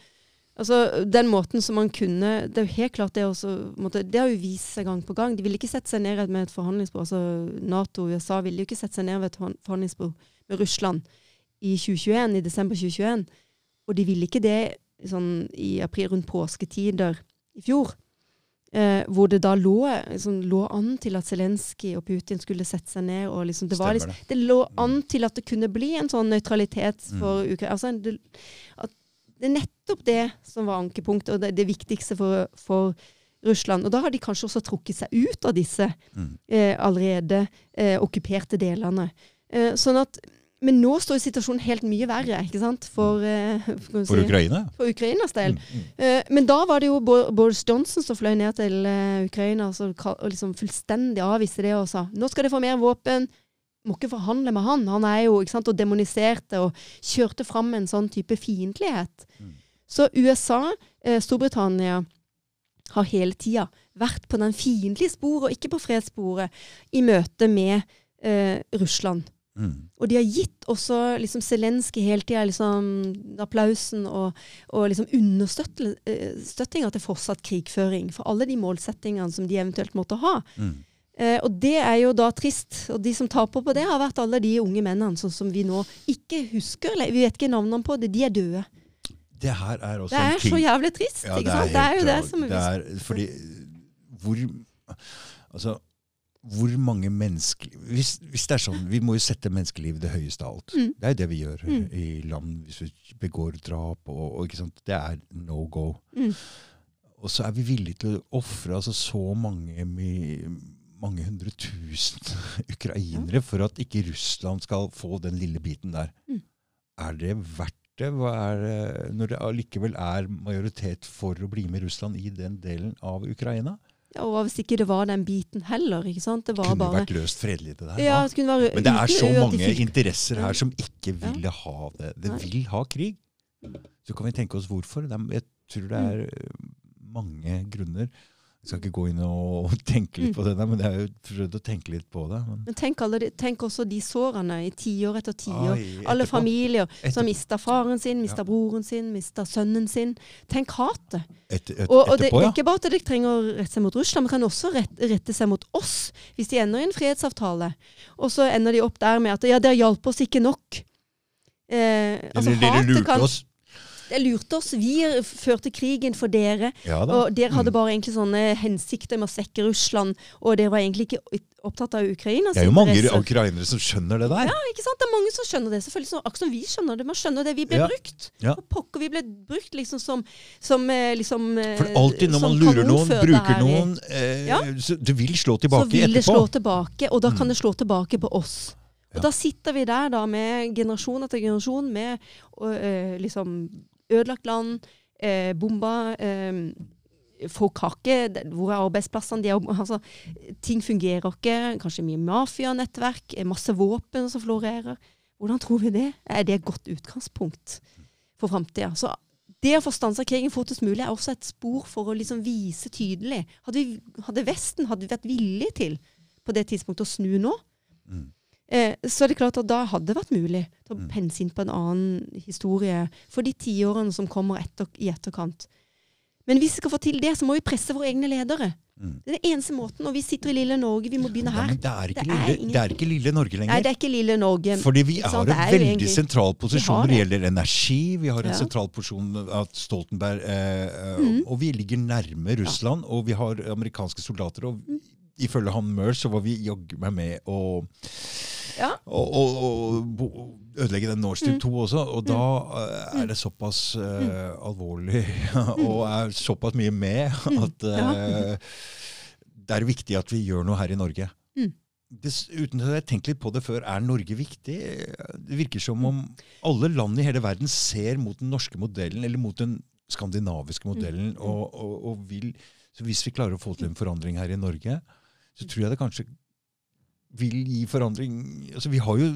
Altså, Den måten som man kunne Det er jo helt klart det også måtte, Det har jo vist seg gang på gang. De ville ikke sette seg ned med et forhandlingsbord. altså Nato og USA ville jo ikke sette seg ned ved et forhand- forhandlingsbord med Russland i 2021, i desember 2021. Og de ville ikke det sånn i april rundt påsketider i fjor. Eh, hvor det da lå, liksom, lå an til at Zelenskyj og Putin skulle sette seg ned. og liksom, det, var liksom, det lå an til at det kunne bli en sånn nøytralitet for Mm. Ukraina. Altså, det, det er nettopp det som var ankepunktet, og det, det viktigste for, for Russland. Og da har de kanskje også trukket seg ut av disse Mm. eh, allerede eh, okkuperte delene. Eh, sånn at, men nå står situasjonen helt mye verre ikke sant? for, eh, for, si, For Ukraina? for Ukrainas del. Mm, mm. Eh, men da var det jo Boris Johnson som fløy ned til eh, Ukraina og, så, og liksom fullstendig avviste det og sa nå skal de få mer våpen. Må ikke forhandle med han. Han er jo ikke sant, og demoniserte og kjørte fram en sånn type fiendtlighet. Mm. Så USA, eh, Storbritannia, har hele tida vært på den fiendtlige sporet, og ikke på fredssporet, i møte med eh, Russland. Mm. Og de har gitt også liksom Zelenskyj hele tida liksom, applausen og, og liksom understøttinga til fortsatt krigføring. For alle de målsettingene som de eventuelt måtte ha. Mm. Eh, og det er jo da trist. Og de som taper på det, har vært alle de unge mennene som, som vi nå ikke husker. eller Vi vet ikke navnene på det. De er døde. Det her er også Det er en ting så jævlig trist. Ja, ikke sant? Det er helt jo det som det er, Fordi hvor Altså, hvor mange menneskeliv hvis, hvis det er sånn Vi må jo sette menneskeliv det høyeste av alt. Mm. Det er jo det vi gjør Mm. i land hvis vi begår drap. og, og ikke sant? Det er no go. Mm. Og så er vi villige til å ofre altså, så mange, mange hundre tusen ukrainere for at ikke Russland skal få den lille biten der. Mm. Er det verdt det? Er når det allikevel er majoritet for å bli med Russland i den delen av Ukraina? Og hvis ikke det var den biten heller. ikke sant? Det var kunne bare vært løst fredelig, det der. ja, det kunne være Men det er så mange interesser her som ikke ville ha det. Det vil ha krig. Så kan vi tenke oss hvorfor. Jeg tror det er øh, mange grunner. Jeg skal ikke gå inn og tenke litt Mm. på det, der, men jeg har jo prøvd å tenke litt på det. Men, Men tenk, alle tenk også de sårene i tiår etter tiår. Alle Alle etterpå- familier som mista faren sin, mista Ja. broren sin, mista sønnen sin. Tenk hatet. Et, et, Og, og det, etterpå, det er ikke bare at de trenger å rette seg mot Russland, men kan også rette, rette seg mot oss. Hvis de ender i en fredsavtale, og så ender de opp der med at ja, dere hjalp oss ikke nok. Eh, altså, Eller dere lurte kan- oss. Det lurte oss. Vi førte krigen for dere. Ja. Og dere hadde Mm. bare egentlig sånne hensikter med å svekke Russland, og dere var egentlig ikke opptatt av Ukrainas Det er jo mange interesser. ukrainere som skjønner det der. Ja, ikke sant? Det er mange som skjønner det. selvfølgelig, så, Akkurat som vi skjønner det. Man skjønner det. Vi ble Ja. brukt. Ja. Og pokker, vi ble brukt liksom som, som eh, liksom, eh, For alltid når man lurer noen, bruker noen eh, Ja. så det vil slå så tilbake vil det etterpå. slå tilbake, og da kan Mm. det slå tilbake på oss. Og Ja. da sitter vi der da med generasjon etter generasjon med eh, liksom ødelagt land, eh, bomba eh, Folk har ikke Hvor er arbeidsplassene? Altså, ting fungerer ikke. Kanskje mye mafianettverk. eh, Masse våpen som florerer. Hvordan tror vi det? Er det et godt utgangspunkt for framtida? Så det å få stansa krigen fortest mulig er også et spor for å liksom vise tydelig. Hadde, vi, hadde Vesten hadde vært villige til på det tidspunktet å snu nå, Mm. Eh, så er det klart at da hadde det vært mulig å Mm. pense inn på en annen historie for de tiårene som kommer etter, i etterkant. Men hvis vi skal få til det, så må vi presse våre egne ledere. Mm. Det er den eneste måten. Og vi sitter i lille Norge, vi må begynne Ja, her. men det er, ikke Det er lille, det er ikke lille Norge lenger. Nei, det er ikke lille Norge. Fordi vi har en veldig egentlig- sentral posisjon når det gjelder energi. Vi har en Ja. sentral posisjon av Stoltenberg, eh, mm. Mhm. og vi ligger nærme Russland. Og vi har amerikanske soldater. Og Mm. ifølge han Mør så var vi jaggu meg med å Ja. og, og, og ødelegge den Nord Stream Mm. 2 også. Og da eh, er det såpass uh, alvorlig og er såpass mye med at uh, det er viktig at vi gjør noe her i Norge. Des, uten at jeg har tenkt litt på det før, er Norge viktig? Det virker som om alle land i hele verden ser mot den norske modellen, eller mot den skandinaviske modellen. Mm. Og, og, og vil, så hvis vi klarer å få til en forandring her i Norge, så tror jeg det kanskje vil gi forandring altså Vi har jo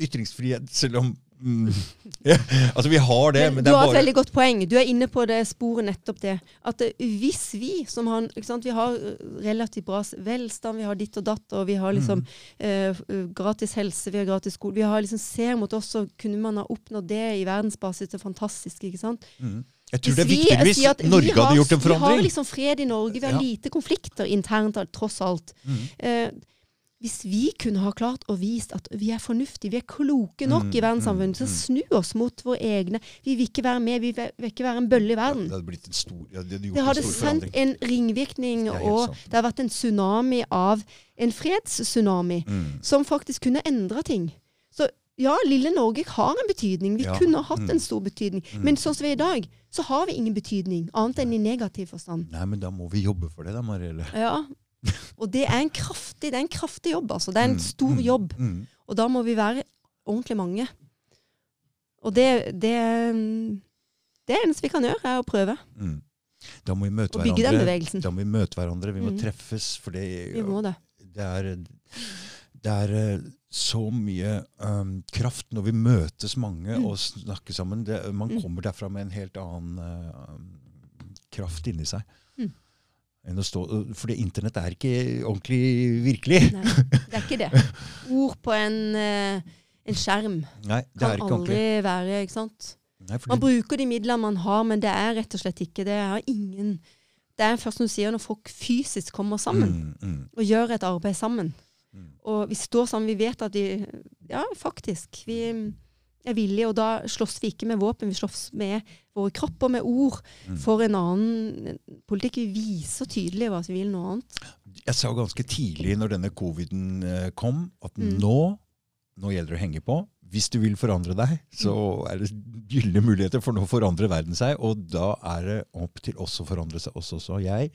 ytringsfrihet, selv om mm, ja, Altså, vi har det, Men men er det er har et veldig godt poeng. Du er inne på det sporet nettopp det. At eh, hvis vi som han Vi har eh, relativt bra velstand, vi har ditt og datt, og vi har liksom Mm. eh, eh, gratis helse, vi har gratis skole Vi har liksom ser mot oss, så kunne man ha oppnådd det i verdensbasis. Det er fantastisk, ikke sant? mm. Jeg tror det er viktig viktigere hvis vi Norge har- hadde gjort en forandring. Vi har liksom fred i Norge, vi har Ja. lite konflikter internt, tross alt. Mm. Eh, hvis vi kunne ha klart å vise at vi er fornuftige, vi er kloke nok Mm, i verdenssamfunnet, mm, så snu oss mot våre egne. Vi vil ikke være med, vi vil ikke være en bølle i verden. Det hadde blitt en stor, ja, det hadde gjort Det hadde sendt en ringvirkning, er og det har vært en tsunami av En fredstsunami Mm. som faktisk kunne endra ting. Så ja, lille Norge har en betydning. Vi Ja, kunne ha hatt mm. en stor betydning. Mm. Men sånn som vi er i dag, så har vi ingen betydning, annet enn i negativ forstand. Nei, men da må vi jobbe for det, da, Marielle. Ja. Og det er en kraftig, det er en kraftig jobb, altså. Det er en Mm, stor mm, jobb. Mm. Og da må vi være ordentlig mange. Og det, det, det eneste vi kan gjøre, er å prøve Mm. Da må vi møte å bygge den bevegelsen. Da må vi møte hverandre. Vi må Mm. treffes, for det, Vi må det. det er, det er eh, så mye um, kraft når vi møtes mange Mm. og snakker sammen. Det, man Mm. kommer derfra med en helt annen uh, kraft inni seg. Mm. Stå, fordi internett er ikke ordentlig virkelig. Nei, det er ikke det. Ord på en, eh, en skjerm Nei, det kan er aldri ordentlig. være ikke sant? Nei, fordi, Man bruker de midlene man har, men det er rett og slett ikke det. er ingen Det er først som du sier, når folk fysisk kommer sammen mm, mm, og gjør et arbeid sammen. mm. Og vi står sammen, vi vet at de Ja, faktisk. Vi er villige, og da slåss vi ikke med våpen, vi slåss med våre kropper, med ord, Mm. for en annen politikk. Vi viser tydelig hva vi vil noe annet. Jeg sa ganske tidlig når denne coviden eh, kom, at Mm. nå, nå gjelder det å henge på. Hvis du vil forandre deg, så er det gylne muligheter, for nå forandrer verden seg. Og da er det opp til oss å forandre seg også. Så jeg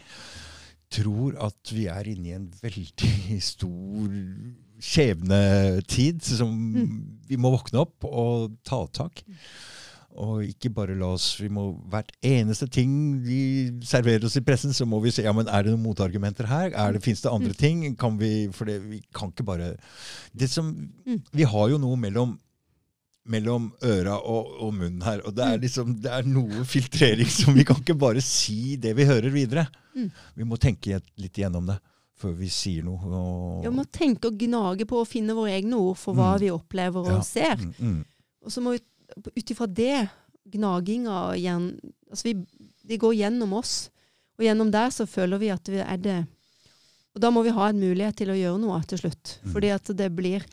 tror at vi er inne i en veldig stor skjebnetid som vi må våkne opp og ta tak. Og ikke bare la oss vi må Hvert eneste ting vi serverer oss i pressen, så må vi se ja, men er det noen motargumenter her. Er det, Fins det andre ting? Kan vi, for det, vi kan ikke bare det som, Mm. Vi har jo noe mellom, mellom øra og, og munnen her. Og det er, liksom, det er noe filtrering som Vi kan ikke bare si det vi hører videre. Mm. Vi må tenke litt igjennom det før vi sier noe. Og, Vi må tenke og gnage på å finne våre egne ord for hva Mm. vi opplever og Ja. ser. Mm, mm. Og så må vi ut ifra det, gnaginga altså vi, Det går gjennom oss. Og gjennom der så føler vi at vi er det. Og da må vi ha en mulighet til å gjøre noe til slutt. Mm. Fordi at det blir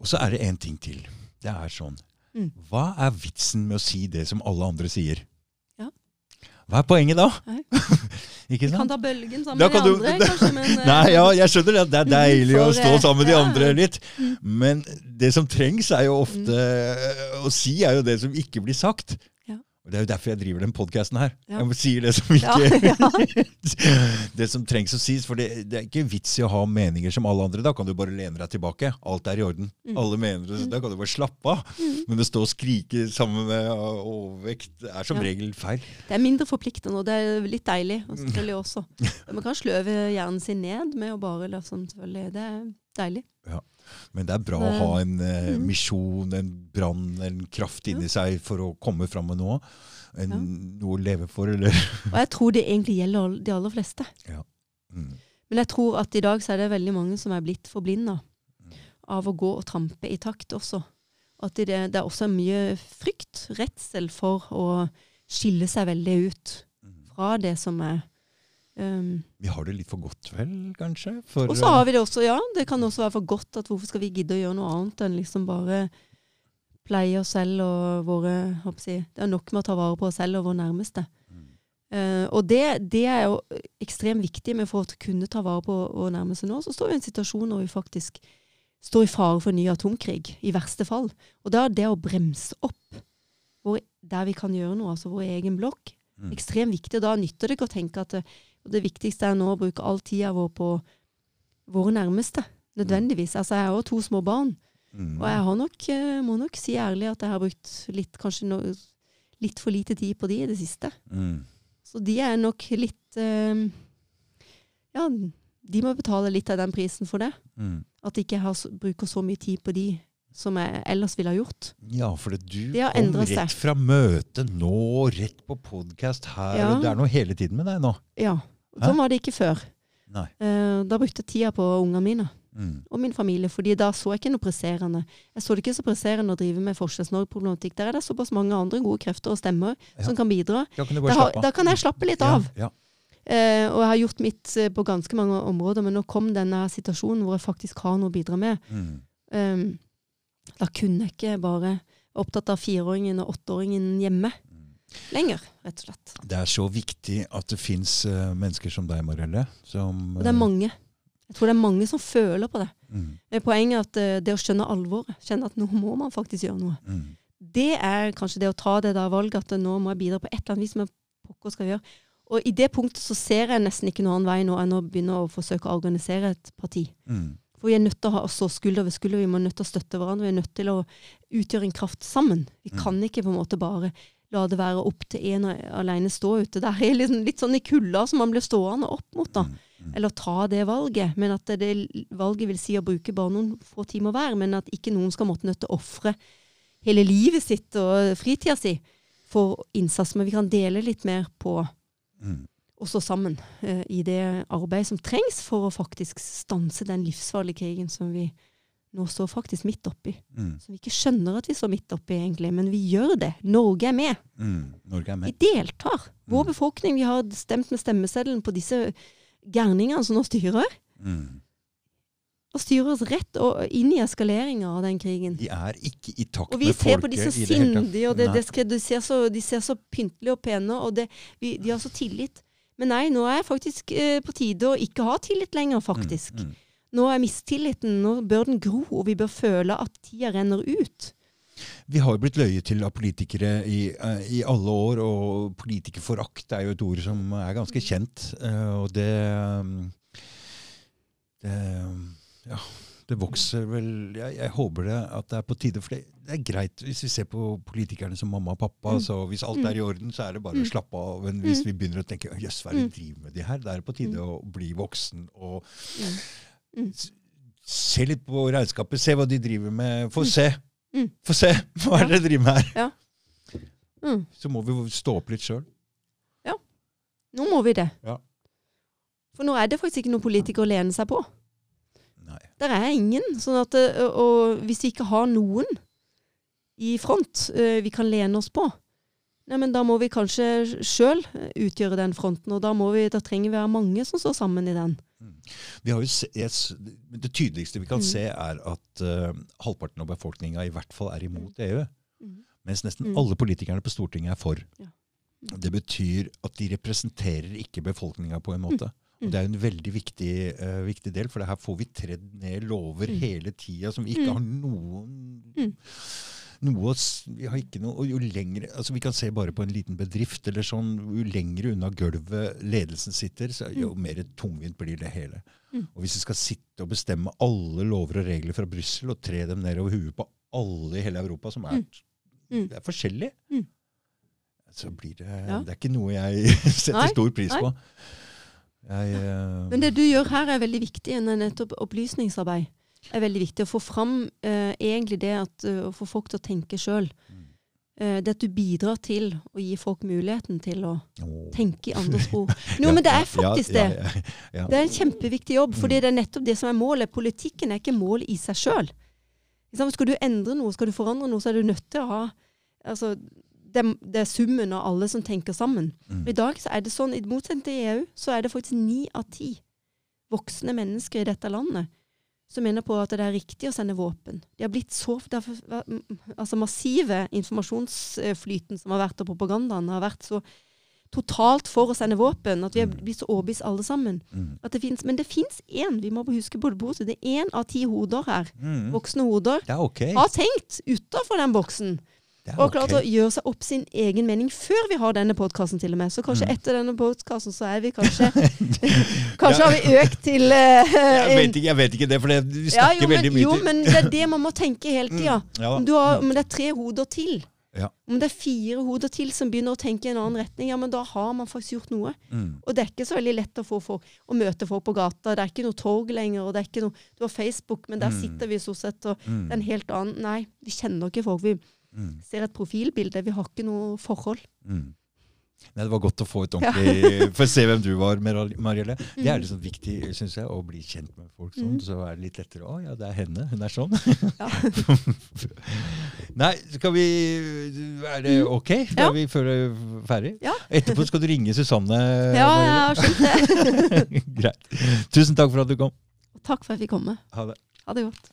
Og så er det én ting til. Det er sånn. Mm. Hva er vitsen med å si det som alle andre sier? Ja. Hva er poenget da? Vi kan ta bølgen sammen Da med de andre, du- andre, kanskje, men Nei, ja, jeg skjønner det. Det er deilig å stå eh, sammen med de andre litt. Mm. Men det som trengs, er jo ofte Å si er jo det som ikke blir sagt. Ja. Og Det er jo derfor jeg driver den podkasten her. Ja. Jeg sier det som ikke ja. Det som trengs å sies. For det, det er ikke vits i å ha meninger som alle andre. Da kan du bare lene deg tilbake. Alt er i orden. Mm. Alle mener det, så da kan du bare slappe av. Mm. Men å stå og skrike sammen med overvekt er som Ja. regel feil. Det er mindre forpliktende, og det er litt deilig. Og selvfølgelig også. Man kan sløve hjernen sin ned med å bare liksom, selvfølgelig. Det er deilig. Men det er bra å ha en eh, Mhm. misjon, en brann, en kraft inni seg for å komme fram med noe. En, Ja. Noe å leve for, eller Og jeg tror det egentlig gjelder de aller fleste. mm. Men jeg tror at i dag så er det veldig mange som er blitt forblinda Mm. av å gå og trampe i takt også. At det, det er også mye frykt, redsel for å skille seg veldig ut Mm. fra det som er um, Vi har det litt for godt, vel, kanskje? For, Og så har vi det også, ja. Det kan også være for godt at hvorfor skal vi gidde å gjøre noe annet enn liksom bare pleie oss selv og våre jeg, Det er nok med å ta vare på oss selv og våre nærmeste. Mm. Uh, og det, det er jo ekstremt viktig med for å kunne ta vare på våre nærmeste nå. Så står vi i en situasjon hvor vi faktisk står i fare for ny atomkrig, i verste fall. Og da er det å bremse opp hvor, der vi kan gjøre noe, altså vår egen blokk, Mm. ekstremt viktig. Og da nytter det ikke å tenke at det, og det viktigste er nå å bruke all tida vår på våre nærmeste. Nødvendigvis. Altså, jeg har jo to små barn. Mm. Og jeg har nok, eh, må nok si ærlig at jeg har brukt litt, kanskje no, litt for lite tid på de i det siste. Mm. Så de er nok litt eh, Ja, de må betale litt av den prisen for det. Mm. At ikke jeg har, bruker så mye tid på de som jeg ellers ville ha gjort. Ja, for det, du kom rett fra møtet nå, rett på podkast her. Ja. og Det er noe hele tiden med deg nå. Ja. Sånn var det ikke før. Eh, da brukte jeg tida på ungene mine Mm. og min familie, fordi da så jeg ikke noe presserende. Jeg så det ikke så presserende å drive med Forskjells-Norge-problematikk. Der er det såpass mange andre gode krefter og stemmer Ja. som kan bidra. Da kan Da, da kan jeg slappe litt av. Ja, Uh, og jeg har gjort mitt eh, på ganske mange områder, men nå kom denne situasjonen hvor jeg faktisk har noe å bidra med. Mm. Um, da kunne jeg ikke bare opptatt av fireåringen og åtteåringen hjemme lenger, rett og slett. Det er så viktig at det fins mennesker som deg, Marielle. Som, Og det er mange. Jeg tror det er mange som føler på det. Mm. Men Poenget er at uh, det å skjønne alvoret, kjenne at nå må man faktisk gjøre noe, Mm. det er kanskje det å ta det der valget at nå må jeg bidra på et eller annet vis, men pokker skal jeg gjøre. Og i det punktet så ser jeg nesten ikke noen annen vei nå enn å begynne å forsøke å organisere et parti. Mm. For vi er nødt til å ha så skulder ved skulder, vi må nødt til å støtte hverandre, vi er nødt til å utgjøre en kraft sammen. Vi Mm. kan ikke på en måte bare la det være opp til en alene stå ute. Det er liksom litt sånn i kulda som man blir stående opp mot, da. Mm. Mm. Eller ta det valget. Men at det, det valget vil si å bruke bare noen få timer hver, men at ikke noen skal måtte nødt til å ofre hele livet sitt og fritida si for innsats. Men vi kan dele litt mer på Mm. og stå sammen eh, i det arbeidet som trengs for å faktisk stanse den livsfarlige krigen som vi nå står faktisk midt oppi. Mm. Som vi ikke skjønner at vi står midt oppi, egentlig, men vi gjør det. Norge er med. Mm. Norge er med. Vi deltar. Vår Mm. befolkning, vi har stemt med stemmeseddelen på disse gærningene som nå styrer. Mm. Og styrer oss rett og inn i eskaleringa av den krigen. De er ikke i takt med folket. Og vi ser på de så sindige, og det, det skal, de, ser så, de ser så pyntelige og pene, og det, vi, de har så tillit. Men nei, nå er faktisk eh, på tide å ikke ha tillit lenger, faktisk. Mm. Mm. Nå er mistilliten, nå bør den gro, og vi bør føle at tida renner ut. Vi har blitt løyet til av politikere i, eh, i alle år, og politikerforakt er jo et ord som er ganske kjent. eh, og det, um, det Ja, det vokser vel jeg, jeg håper det at det er på tide, for det, det er greit hvis vi ser på politikerne som mamma og pappa. Mm. så Hvis alt er i orden, så er det bare å Mm. slappe av. Men hvis Mm. vi begynner å tenke jøss, hva er det vi driver med de her? Da er det på tide å bli voksen og Mm. Se litt på regnskapet. Se hva de driver med. Få Mm. se! Mm. Få se! Hva er det dere driver med her? Mm. Så må vi stå opp litt sjøl. Nå må vi det. Ja. For nå er det faktisk ikke noen politikere å lene seg på. Nei. Der er ingen. Sånn at, og, hvis vi ikke har noen i front vi kan lene oss på, nei, men da må vi kanskje sjøl utgjøre den fronten. Og da, vi, da trenger vi være mange som står sammen i den. Vi har jo se, det tydeligste vi kan Mm. se, er at uh, halvparten av befolkninga i hvert fall er imot EU. Mm. Mens nesten Mm. alle politikerne på Stortinget er for. Ja. Det betyr at de representerer ikke befolkninga på en måte. Mm. Og Det er en veldig viktig, uh, viktig del, for det her får vi tredd ned lover Mm. hele tida som vi ikke Mm. har noen Mm. Noe, vi har ikke noe, og jo lengre, altså Vi kan se bare på en liten bedrift. eller sånn, Jo lengre unna gulvet ledelsen sitter, så jo mer tungvint blir det hele. Mm. Og Hvis vi skal sitte og bestemme alle lover og regler fra Brussel og tre dem nedover huet på alle i hele Europa, som er, Mm. Mm. det er forskjellig, Mm. så blir det Ja. Det er ikke noe jeg setter Nei, stor pris nei. på. Jeg, eh, Men det du gjør her er veldig viktig, enn er nettopp opplysningsarbeid. Er veldig viktig. Å få fram eh, egentlig det at eh, å få folk til å tenke sjøl. Mm. Eh, det at du bidrar til å gi folk muligheten til å oh. tenke i andres spor. Jo, Ja, men det er faktisk ja, det. ja, ja. Det er en kjempeviktig jobb, for det er nettopp det som er målet. Politikken er ikke målet i seg sjøl. Skal du endre noe, skal du forandre noe, så er du nødt til å ha altså, det, det er summen av alle som tenker sammen. Mm. I dag så er det sånn, i motsetning til EU, så er det faktisk ni av ti voksne mennesker i dette landet som mener på at det er riktig å sende våpen. De har blitt så altså massive informasjonsflyten som har vært, og propagandaen har vært så totalt for å sende våpen, at vi har blitt så overbevist alle sammen. Mm. At det finnes, men det fins én, vi må huske på det bordet, det er én av ti hoder her, Mm. voksne hoder, er har tenkt utafor den boksen. Det er Og klart å gjøre seg opp sin egen mening før vi har denne podkasten, til og med. Så kanskje Mm. etter denne podkasten så er vi kanskje Kanskje har vi økt til uh, Jeg vet, ikke, jeg vet ikke det, for det, snakker ja, jo, men, veldig mye jo, men det er det man må tenke hele tida. Mm, ja. Om, om det er tre hoder til, Ja. om det er fire hoder til som begynner å tenke i en annen retning, ja, men da har man faktisk gjort noe. Mm. Og det er ikke så veldig lett å, få folk, å møte folk på gata. Det er ikke noe torg lenger. og det er ikke noe, Du har Facebook, men der Mm. sitter vi stort sett. og Mm. det er en helt annen Nei, vi kjenner ikke folk. Vi Mm. ser et profilbilde. Vi har ikke noe forhold. Mm. Nei, Det var godt å få et ordentlig For å se hvem du var, Mar- Marielle. Det er Mm. liksom viktig, syns jeg, å bli kjent med folk sånn. Mm. Så er det litt lettere. Å ja, det er henne. Hun er sånn. Ja. Nei, skal vi Er det ok? Da Mm. Ja. er vi før ferdig? Ja. Etterpå skal du ringe Susanne. Ja, Marielle. jeg har skjønt det. Greit. Tusen takk for at du kom. Takk for at jeg fikk komme. Ha det. Ha det godt.